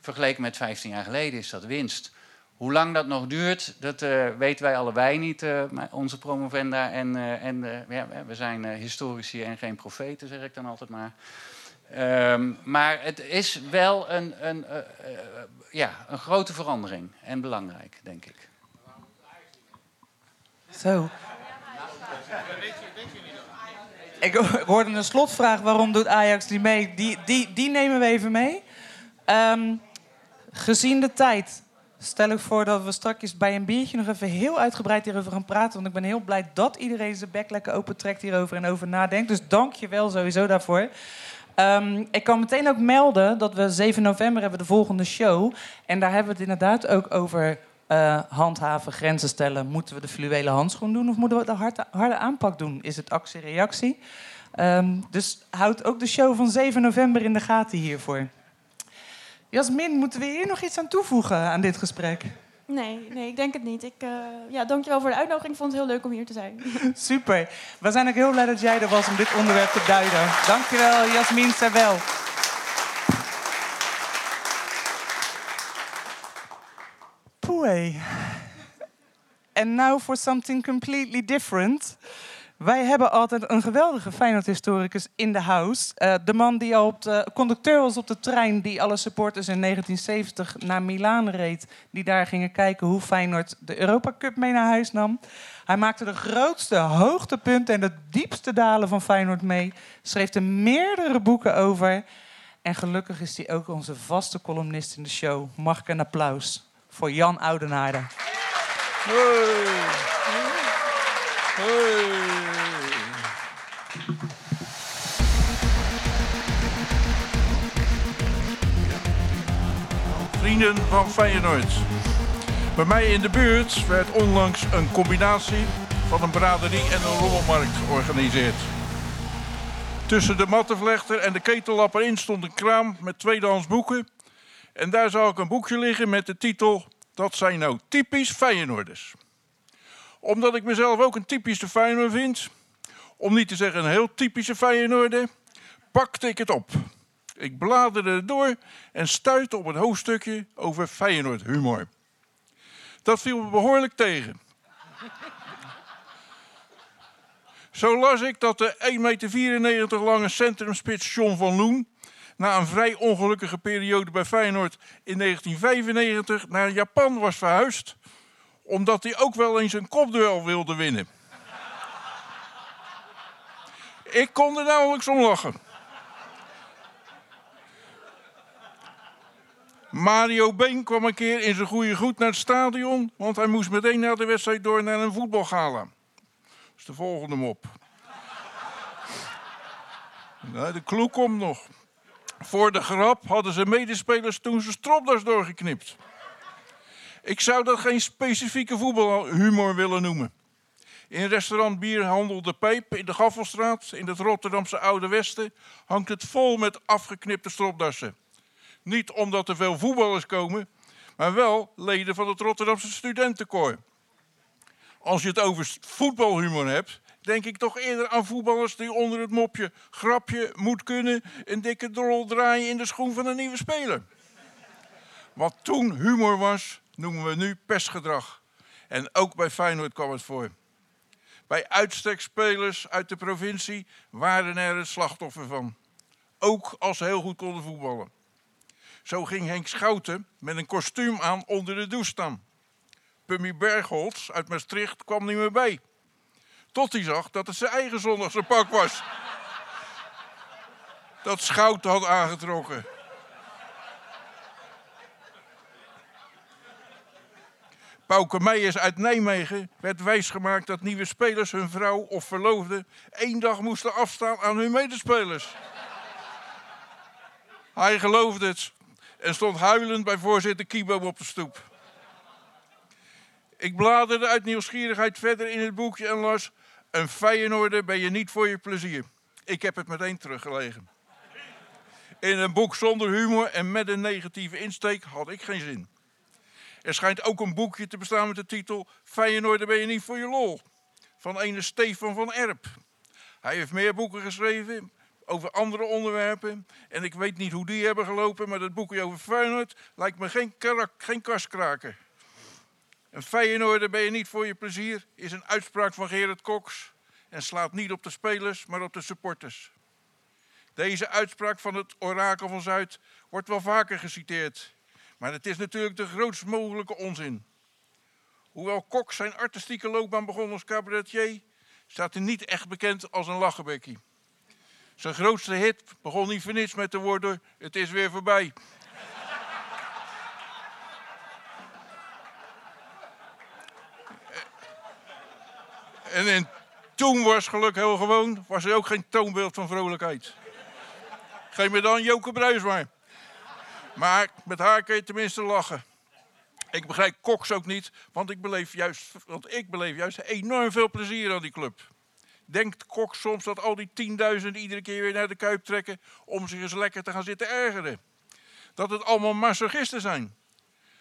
Vergeleken met 15 jaar geleden is dat winst. Hoe lang dat nog duurt, dat uh, weten wij allebei niet, uh, onze promovenda. En, uh, en ja, we zijn historici en geen profeten, zeg ik dan altijd maar. Um, maar het is wel een, een, ja, een grote verandering en belangrijk, denk ik. Zo. Ik hoorde een slotvraag, waarom doet Ajax niet mee? Die, die, die nemen we even mee. Um, gezien de tijd stel ik voor dat we straks bij een biertje nog even heel uitgebreid hierover gaan praten. Want ik ben heel blij dat iedereen zijn bek lekker open trekt hierover en over nadenkt. Dus dank je wel sowieso daarvoor. Um, ik kan meteen ook melden dat we 7 november hebben de volgende show. En daar hebben we het inderdaad ook over uh, handhaven, grenzen stellen. Moeten we de fluwelen handschoen doen of moeten we de harde, harde aanpak doen? Is het actie-reactie? Um, dus houd ook de show van 7 november in de gaten hiervoor. Jasmin, moeten we hier nog iets aan toevoegen aan dit gesprek? Nee, nee, ik denk het niet. Ik, uh, ja, dankjewel voor de uitnodiging. Ik vond het heel leuk om hier te zijn. Super. We zijn ook heel blij dat jij er was om dit onderwerp te duiden. Dankjewel, Jasmin Servel. Poei. And now for something completely different. Wij hebben altijd een geweldige Feyenoord-historicus in de house. Uh, de man die al op de conducteur was op de trein... die alle supporters in 1970 naar Milaan reed... die daar gingen kijken hoe Feyenoord de Europa Cup mee naar huis nam. Hij maakte de grootste hoogtepunten en de diepste dalen van Feyenoord mee. Schreef er meerdere boeken over. En gelukkig is hij ook onze vaste columnist in de show. Mag ik een applaus voor Jan Oudenaarde. Van Feyenoord. Bij mij in de buurt werd onlangs een combinatie van een braderie en een rommelmarkt georganiseerd. Tussen de mattenvlechter en de ketellapper in stond een kraam met tweedehands boeken. En daar zou ik een boekje liggen met de titel Dat zijn nou typisch Feyenoorders. Omdat ik mezelf ook een typische Feyenoord vind, om niet te zeggen een heel typische Feyenoorder, pakte ik het op. Ik bladerde door en stuitte op een hoofdstukje over Feyenoord humor. Dat viel me behoorlijk tegen. Zo las ik dat de 1,94 meter lange centrumspits John van Loen na een vrij ongelukkige periode bij Feyenoord in 1995 naar Japan was verhuisd, omdat hij ook wel eens een kopduel wilde winnen. Ik kon er nauwelijks om lachen. Mario Been kwam een keer in zijn goede goed naar het stadion, want hij moest meteen na de wedstrijd door naar een voetbalgala. Is de volgende mop. de kloek komt nog. Voor de grap hadden zijn medespelers toen zijn stropdas doorgeknipt. Ik zou dat geen specifieke voetbalhumor willen noemen. In restaurant Bierhandel De Pijp in de Gaffelstraat, in het Rotterdamse Oude Westen, hangt het vol met afgeknipte stropdassen. Niet omdat er veel voetballers komen, maar wel leden van het Rotterdamse studentenkoor. Als je het over voetbalhumor hebt, denk ik toch eerder aan voetballers die onder het mopje grapje moet kunnen een dikke drol draaien in de schoen van een nieuwe speler. Wat toen humor was, noemen we nu pestgedrag. En ook bij Feyenoord kwam het voor. Bij uitstekspelers uit de provincie waren er het slachtoffer van. Ook als ze heel goed konden voetballen. Zo ging Henk Schouten met een kostuum aan onder de douche staan. Pummy Bergholz uit Maastricht kwam niet meer bij. Tot hij zag dat het zijn eigen zondagse pak was. Dat Schouten had aangetrokken. Pauke Meijers uit Nijmegen werd wijsgemaakt dat nieuwe spelers hun vrouw of verloofde één dag moesten afstaan aan hun medespelers. Hij geloofde het en stond huilend bij voorzitter Kibo op de stoep. Ik bladerde uit nieuwsgierigheid verder in het boekje en las... Een Feyenoorder ben je niet voor je plezier. Ik heb het meteen teruggelegen. In een boek zonder humor en met een negatieve insteek had ik geen zin. Er schijnt ook een boekje te bestaan met de titel... Feyenoorder ben je niet voor je lol. Van ene Stefan van Erp. Hij heeft meer boeken geschreven over andere onderwerpen. En ik weet niet hoe die hebben gelopen, maar dat boekje over Feyenoord lijkt me geen, karak, geen kaskraker. Een Feyenoorder ben je niet voor je plezier, is een uitspraak van Gerard Cox. En slaat niet op de spelers, maar op de supporters. Deze uitspraak van het Orakel van Zuid wordt wel vaker geciteerd. Maar het is natuurlijk de grootst mogelijke onzin. Hoewel Cox zijn artistieke loopbaan begon als cabaretier, staat hij niet echt bekend als een lachenbekkie. Zijn grootste hit begon niet voor niets met de woorden: Het is weer voorbij. En in toen was geluk heel gewoon, was er ook geen toonbeeld van vrolijkheid. Geef me dan Joke Bruis maar. Maar met haar kun je tenminste lachen. Ik begrijp Cox ook niet, want ik beleef juist, want ik beleef juist enorm veel plezier aan die club. Denkt Cox soms dat al die tienduizenden iedere keer weer naar de Kuip trekken om zich eens lekker te gaan zitten ergeren? Dat het allemaal masochisten zijn?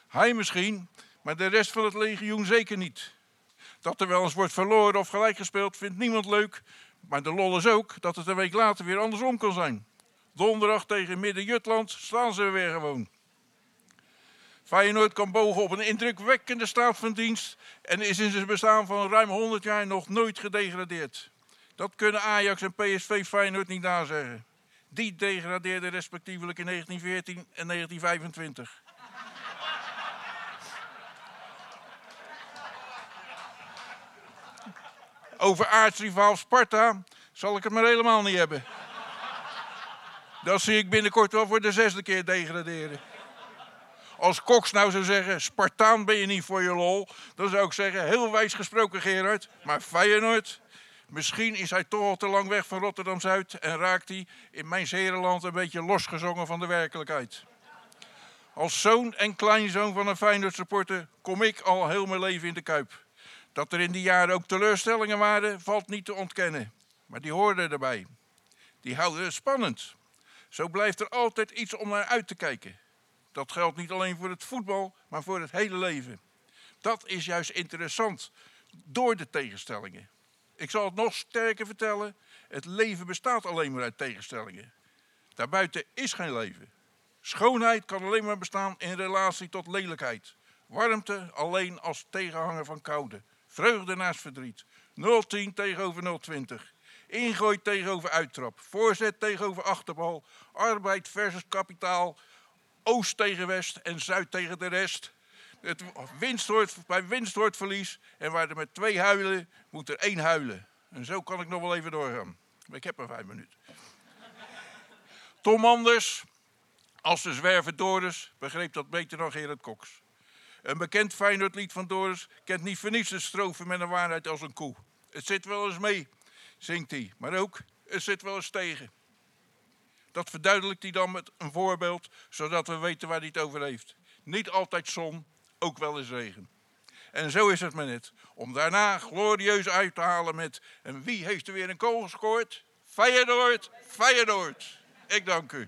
Hij misschien, maar de rest van het legioen zeker niet. Dat er wel eens wordt verloren of gelijk gespeeld vindt niemand leuk. Maar de lol is ook dat het een week later weer andersom kan zijn. Donderdag tegen Midden-Jutland staan ze weer gewoon. Feyenoord kan bogen op een indrukwekkende staat van dienst en is in zijn bestaan van ruim 100 jaar nog nooit gedegradeerd. Dat kunnen Ajax en PSV Feyenoord niet nazeggen. Die degradeerden respectievelijk in 1914 en 1925. Over aartsrivaal Sparta zal ik het maar helemaal niet hebben. Dat zie ik binnenkort wel voor de zesde keer degraderen. Als Cox nou zou zeggen, Spartaan ben je niet voor je lol, dan zou ik zeggen, heel wijs gesproken Gerard, maar Feyenoord, misschien is hij toch al te lang weg van Rotterdam-Zuid en raakt hij in mijn Zerenland een beetje losgezongen van de werkelijkheid. Als zoon en kleinzoon van een Feyenoord supporter kom ik al heel mijn leven in de Kuip. Dat er in die jaren ook teleurstellingen waren, valt niet te ontkennen. Maar die hoorden erbij. Die houden het spannend. Zo blijft er altijd iets om naar uit te kijken. Dat geldt niet alleen voor het voetbal, maar voor het hele leven. Dat is juist interessant door de tegenstellingen. Ik zal het nog sterker vertellen: het leven bestaat alleen maar uit tegenstellingen. Daarbuiten is geen leven. Schoonheid kan alleen maar bestaan in relatie tot lelijkheid. Warmte alleen als tegenhanger van koude. Vreugde naast verdriet. 010 tegenover 020. Ingooi tegenover uittrap. Voorzet tegenover achterbal. Arbeid versus kapitaal. Oost tegen west en zuid tegen de rest. Het winst hoort, bij winst hoort verlies. En waar er met twee huilen, moet er één huilen. En zo kan ik nog wel even doorgaan. Ik heb maar vijf minuten. Tom Anders, als de zwerver Doris, begreep dat beter dan Gerard Cox. Een bekend Feyenoordlied van Doris kent niet voor niets de strofe met een waarheid als een koe. Het zit wel eens mee, zingt hij. Maar ook, het zit wel eens tegen. Dat verduidelijkt hij dan met een voorbeeld, zodat we weten waar hij het over heeft. Niet altijd zon, ook wel eens regen. En zo is het maar net. Om daarna glorieus uit te halen met... En wie heeft er weer een kool gescoord? Feyenoord, Feyenoord. Ik dank u.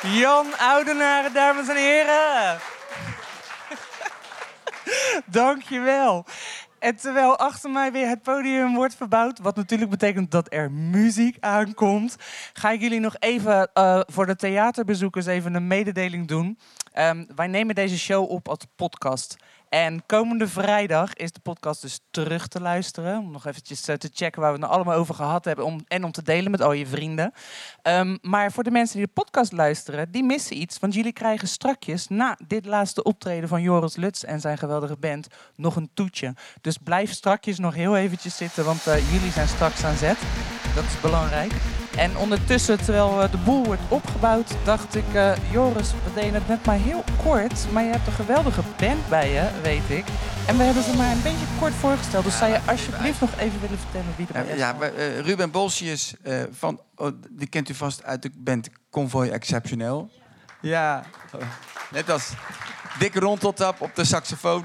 Jan Oudenaren, dames en heren. Dankjewel. En terwijl achter mij weer het podium wordt verbouwd, wat natuurlijk betekent dat er muziek aankomt, ga ik jullie nog even uh, voor de theaterbezoekers even een mededeling doen. Um, wij nemen deze show op als podcast. En komende vrijdag is de podcast dus terug te luisteren. Om nog eventjes uh, te checken waar we het nou allemaal over gehad hebben. Om, en om te delen met al je vrienden. Um, maar voor de mensen die de podcast luisteren, die missen iets. Want jullie krijgen strakjes na dit laatste optreden van Joris Lutz en zijn geweldige band nog een toetje. Dus blijf strakjes nog heel eventjes zitten, want uh, jullie zijn straks aan zet. Dat is belangrijk. En ondertussen, terwijl eh, de boel wordt opgebouwd, dacht ik... eh, Joris, we deden het net maar heel kort, maar je hebt een geweldige band bij je, weet ik. En we hebben ze maar een beetje kort voorgesteld. Dus zou je alsjeblieft nog even willen vertellen wie erbij is? Ja, eh, Ruben Bolsius, eh, van, oh, die kent u vast uit de band Convoy Exceptioneel. Ja, net als Dick Ronteltap op de saxofoon.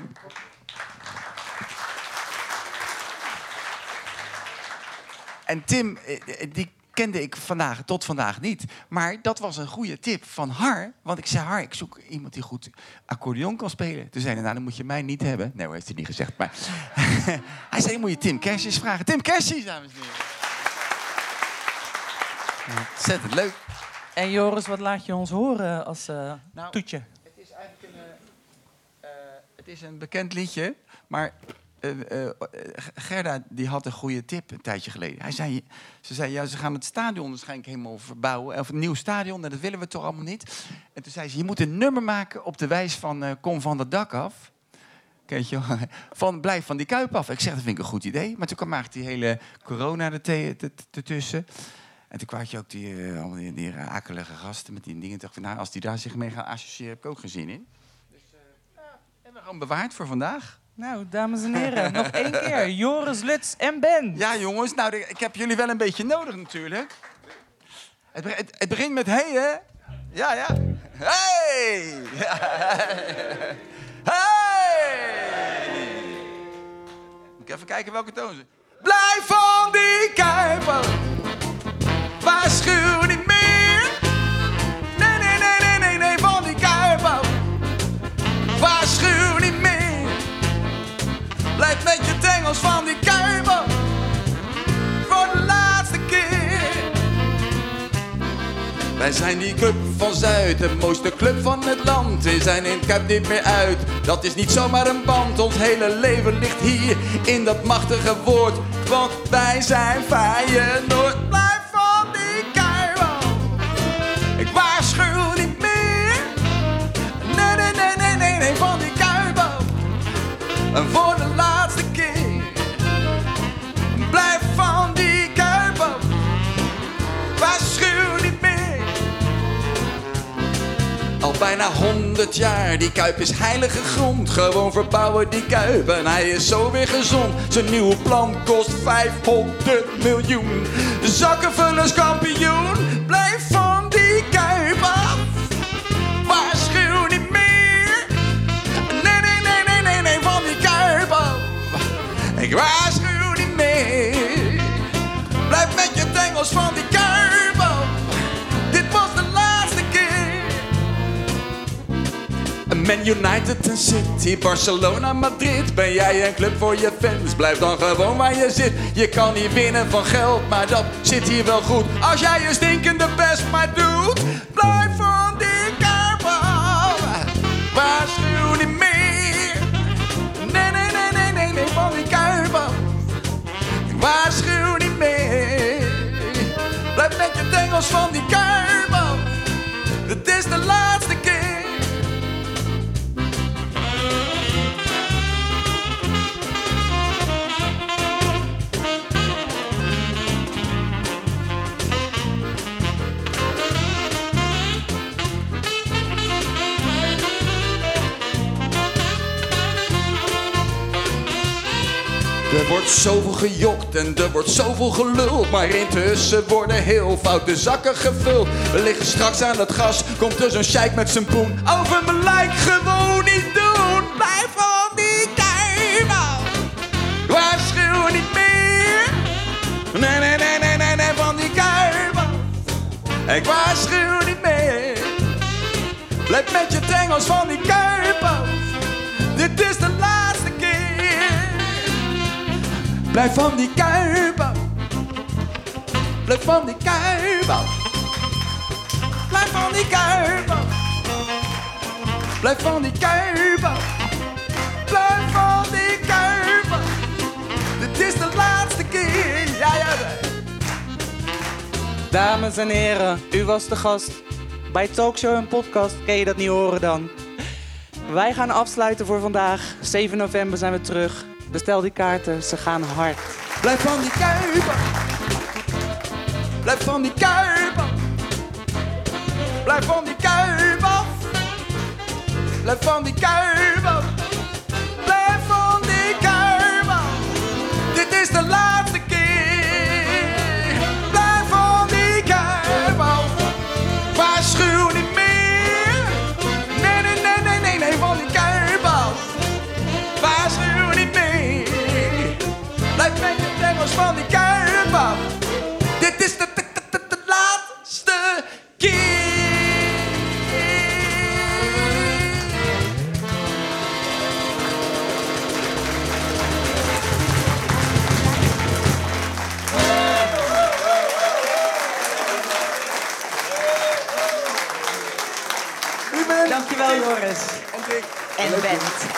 En Tim, eh, eh, die kende ik vandaag, tot vandaag niet. Maar dat was een goede tip van Har. Want ik zei, Har, ik zoek iemand die goed accordeon kan spelen. Toen zei hij, nou, dan moet je mij niet hebben. Nee, heeft hij niet gezegd. Maar hij zei, moet je Tim Kersjes vragen. Tim Kersjes, dames en heren. Ontzettend leuk. En Joris, wat laat je ons horen als eh, Nou, toetje? Het is eigenlijk een, eh, eh, het is een bekend liedje, maar eh, Gerda die had een goede tip een tijdje geleden. Hij zei, ze zei, ja, ze gaan het stadion waarschijnlijk helemaal verbouwen. Of een nieuw stadion, en dat willen we toch allemaal niet. En toen zei ze, je moet een nummer maken op de wijs van Kom van het dak af. Kent je? Van blijf van die kuip af. Ik zeg, dat vind ik een goed idee. Maar toen kwam eigenlijk die hele corona er ertussen. En toen kwaad je ook die, allemaal die, die akelige gasten met die dingen. Dacht ik, nou, als die daar zich mee gaan associëren, heb ik ook geen zin in. Dus, en we gewoon bewaard voor vandaag. Nou, dames en heren, nog één keer. Joris, Lutz en Ben. Ja, jongens, nou, ik heb jullie wel een beetje nodig natuurlijk. Het, het, begint met hey, hè? Ja, ja. Hey! Hey! Moet ik even kijken welke toon ze. Blijf van die kuipen. Waarschuw van die kuipen. Voor de laatste keer. Wij zijn die club van Zuid, de mooiste club van het land. We zijn in het Kuip niet meer uit. Dat is niet zomaar een band. Ons hele leven ligt hier in dat machtige woord. Want wij zijn Feyenoord. Blijf van die kuipen. Ik waarschuw niet meer. Nee, nee, nee, nee, nee, van die kuipen. En voor bijna honderd jaar, die kuip is heilige grond. Gewoon verbouwen die kuip en hij is zo weer gezond. Zijn nieuwe plan kost 500 miljoen. Zakkenvullers kampioen, blijf van die kuip af. Waarschuw niet meer. Nee, nee, nee, nee, nee, nee, van die kuip af. Ik waarschuw niet meer. Blijf met je tengels van die Man United en City, Barcelona, Madrid. Ben jij een club voor je fans? Blijf dan gewoon waar je zit. Je kan niet winnen van geld, maar dat zit hier wel goed. Als jij je stinkende best maar doet, blijf van die af. Waarschuw niet meer. Nee, nee, nee, nee, nee, nee, van die. Ik waarschuw niet meer. Blijf met je tengels van die af. Het is de laatste keer. Zoveel gejokt en er wordt zoveel geluld. Maar intussen worden heel foute zakken gevuld. We liggen straks aan het gas, komt er zo'n sheik met zijn poen. Over mijn lijk gewoon niet doen. Blijf van die kuip af. Waarschuw niet meer. Nee, nee, nee, nee, nee, van die kuip af. Ik waarschuw niet meer. Blijf met je tengels van die kuip af. Dit is de Blijf van die kuip af. Blijf van die kuip af. Blijf van die kuip af. Blijf van die kuip af. Blijf van die kuip af. Dit is de laatste keer. Dames en heren, u was de gast bij Talkshow en Podcast. Ken je dat niet horen dan? Wij gaan afsluiten voor vandaag. 7 november zijn we terug. Bestel die kaarten, ze gaan hard. Blijf van die kuip af. Blijf van die kuip af. Blijf van die kuip af. Blijf van die kuip Joris. En Bent.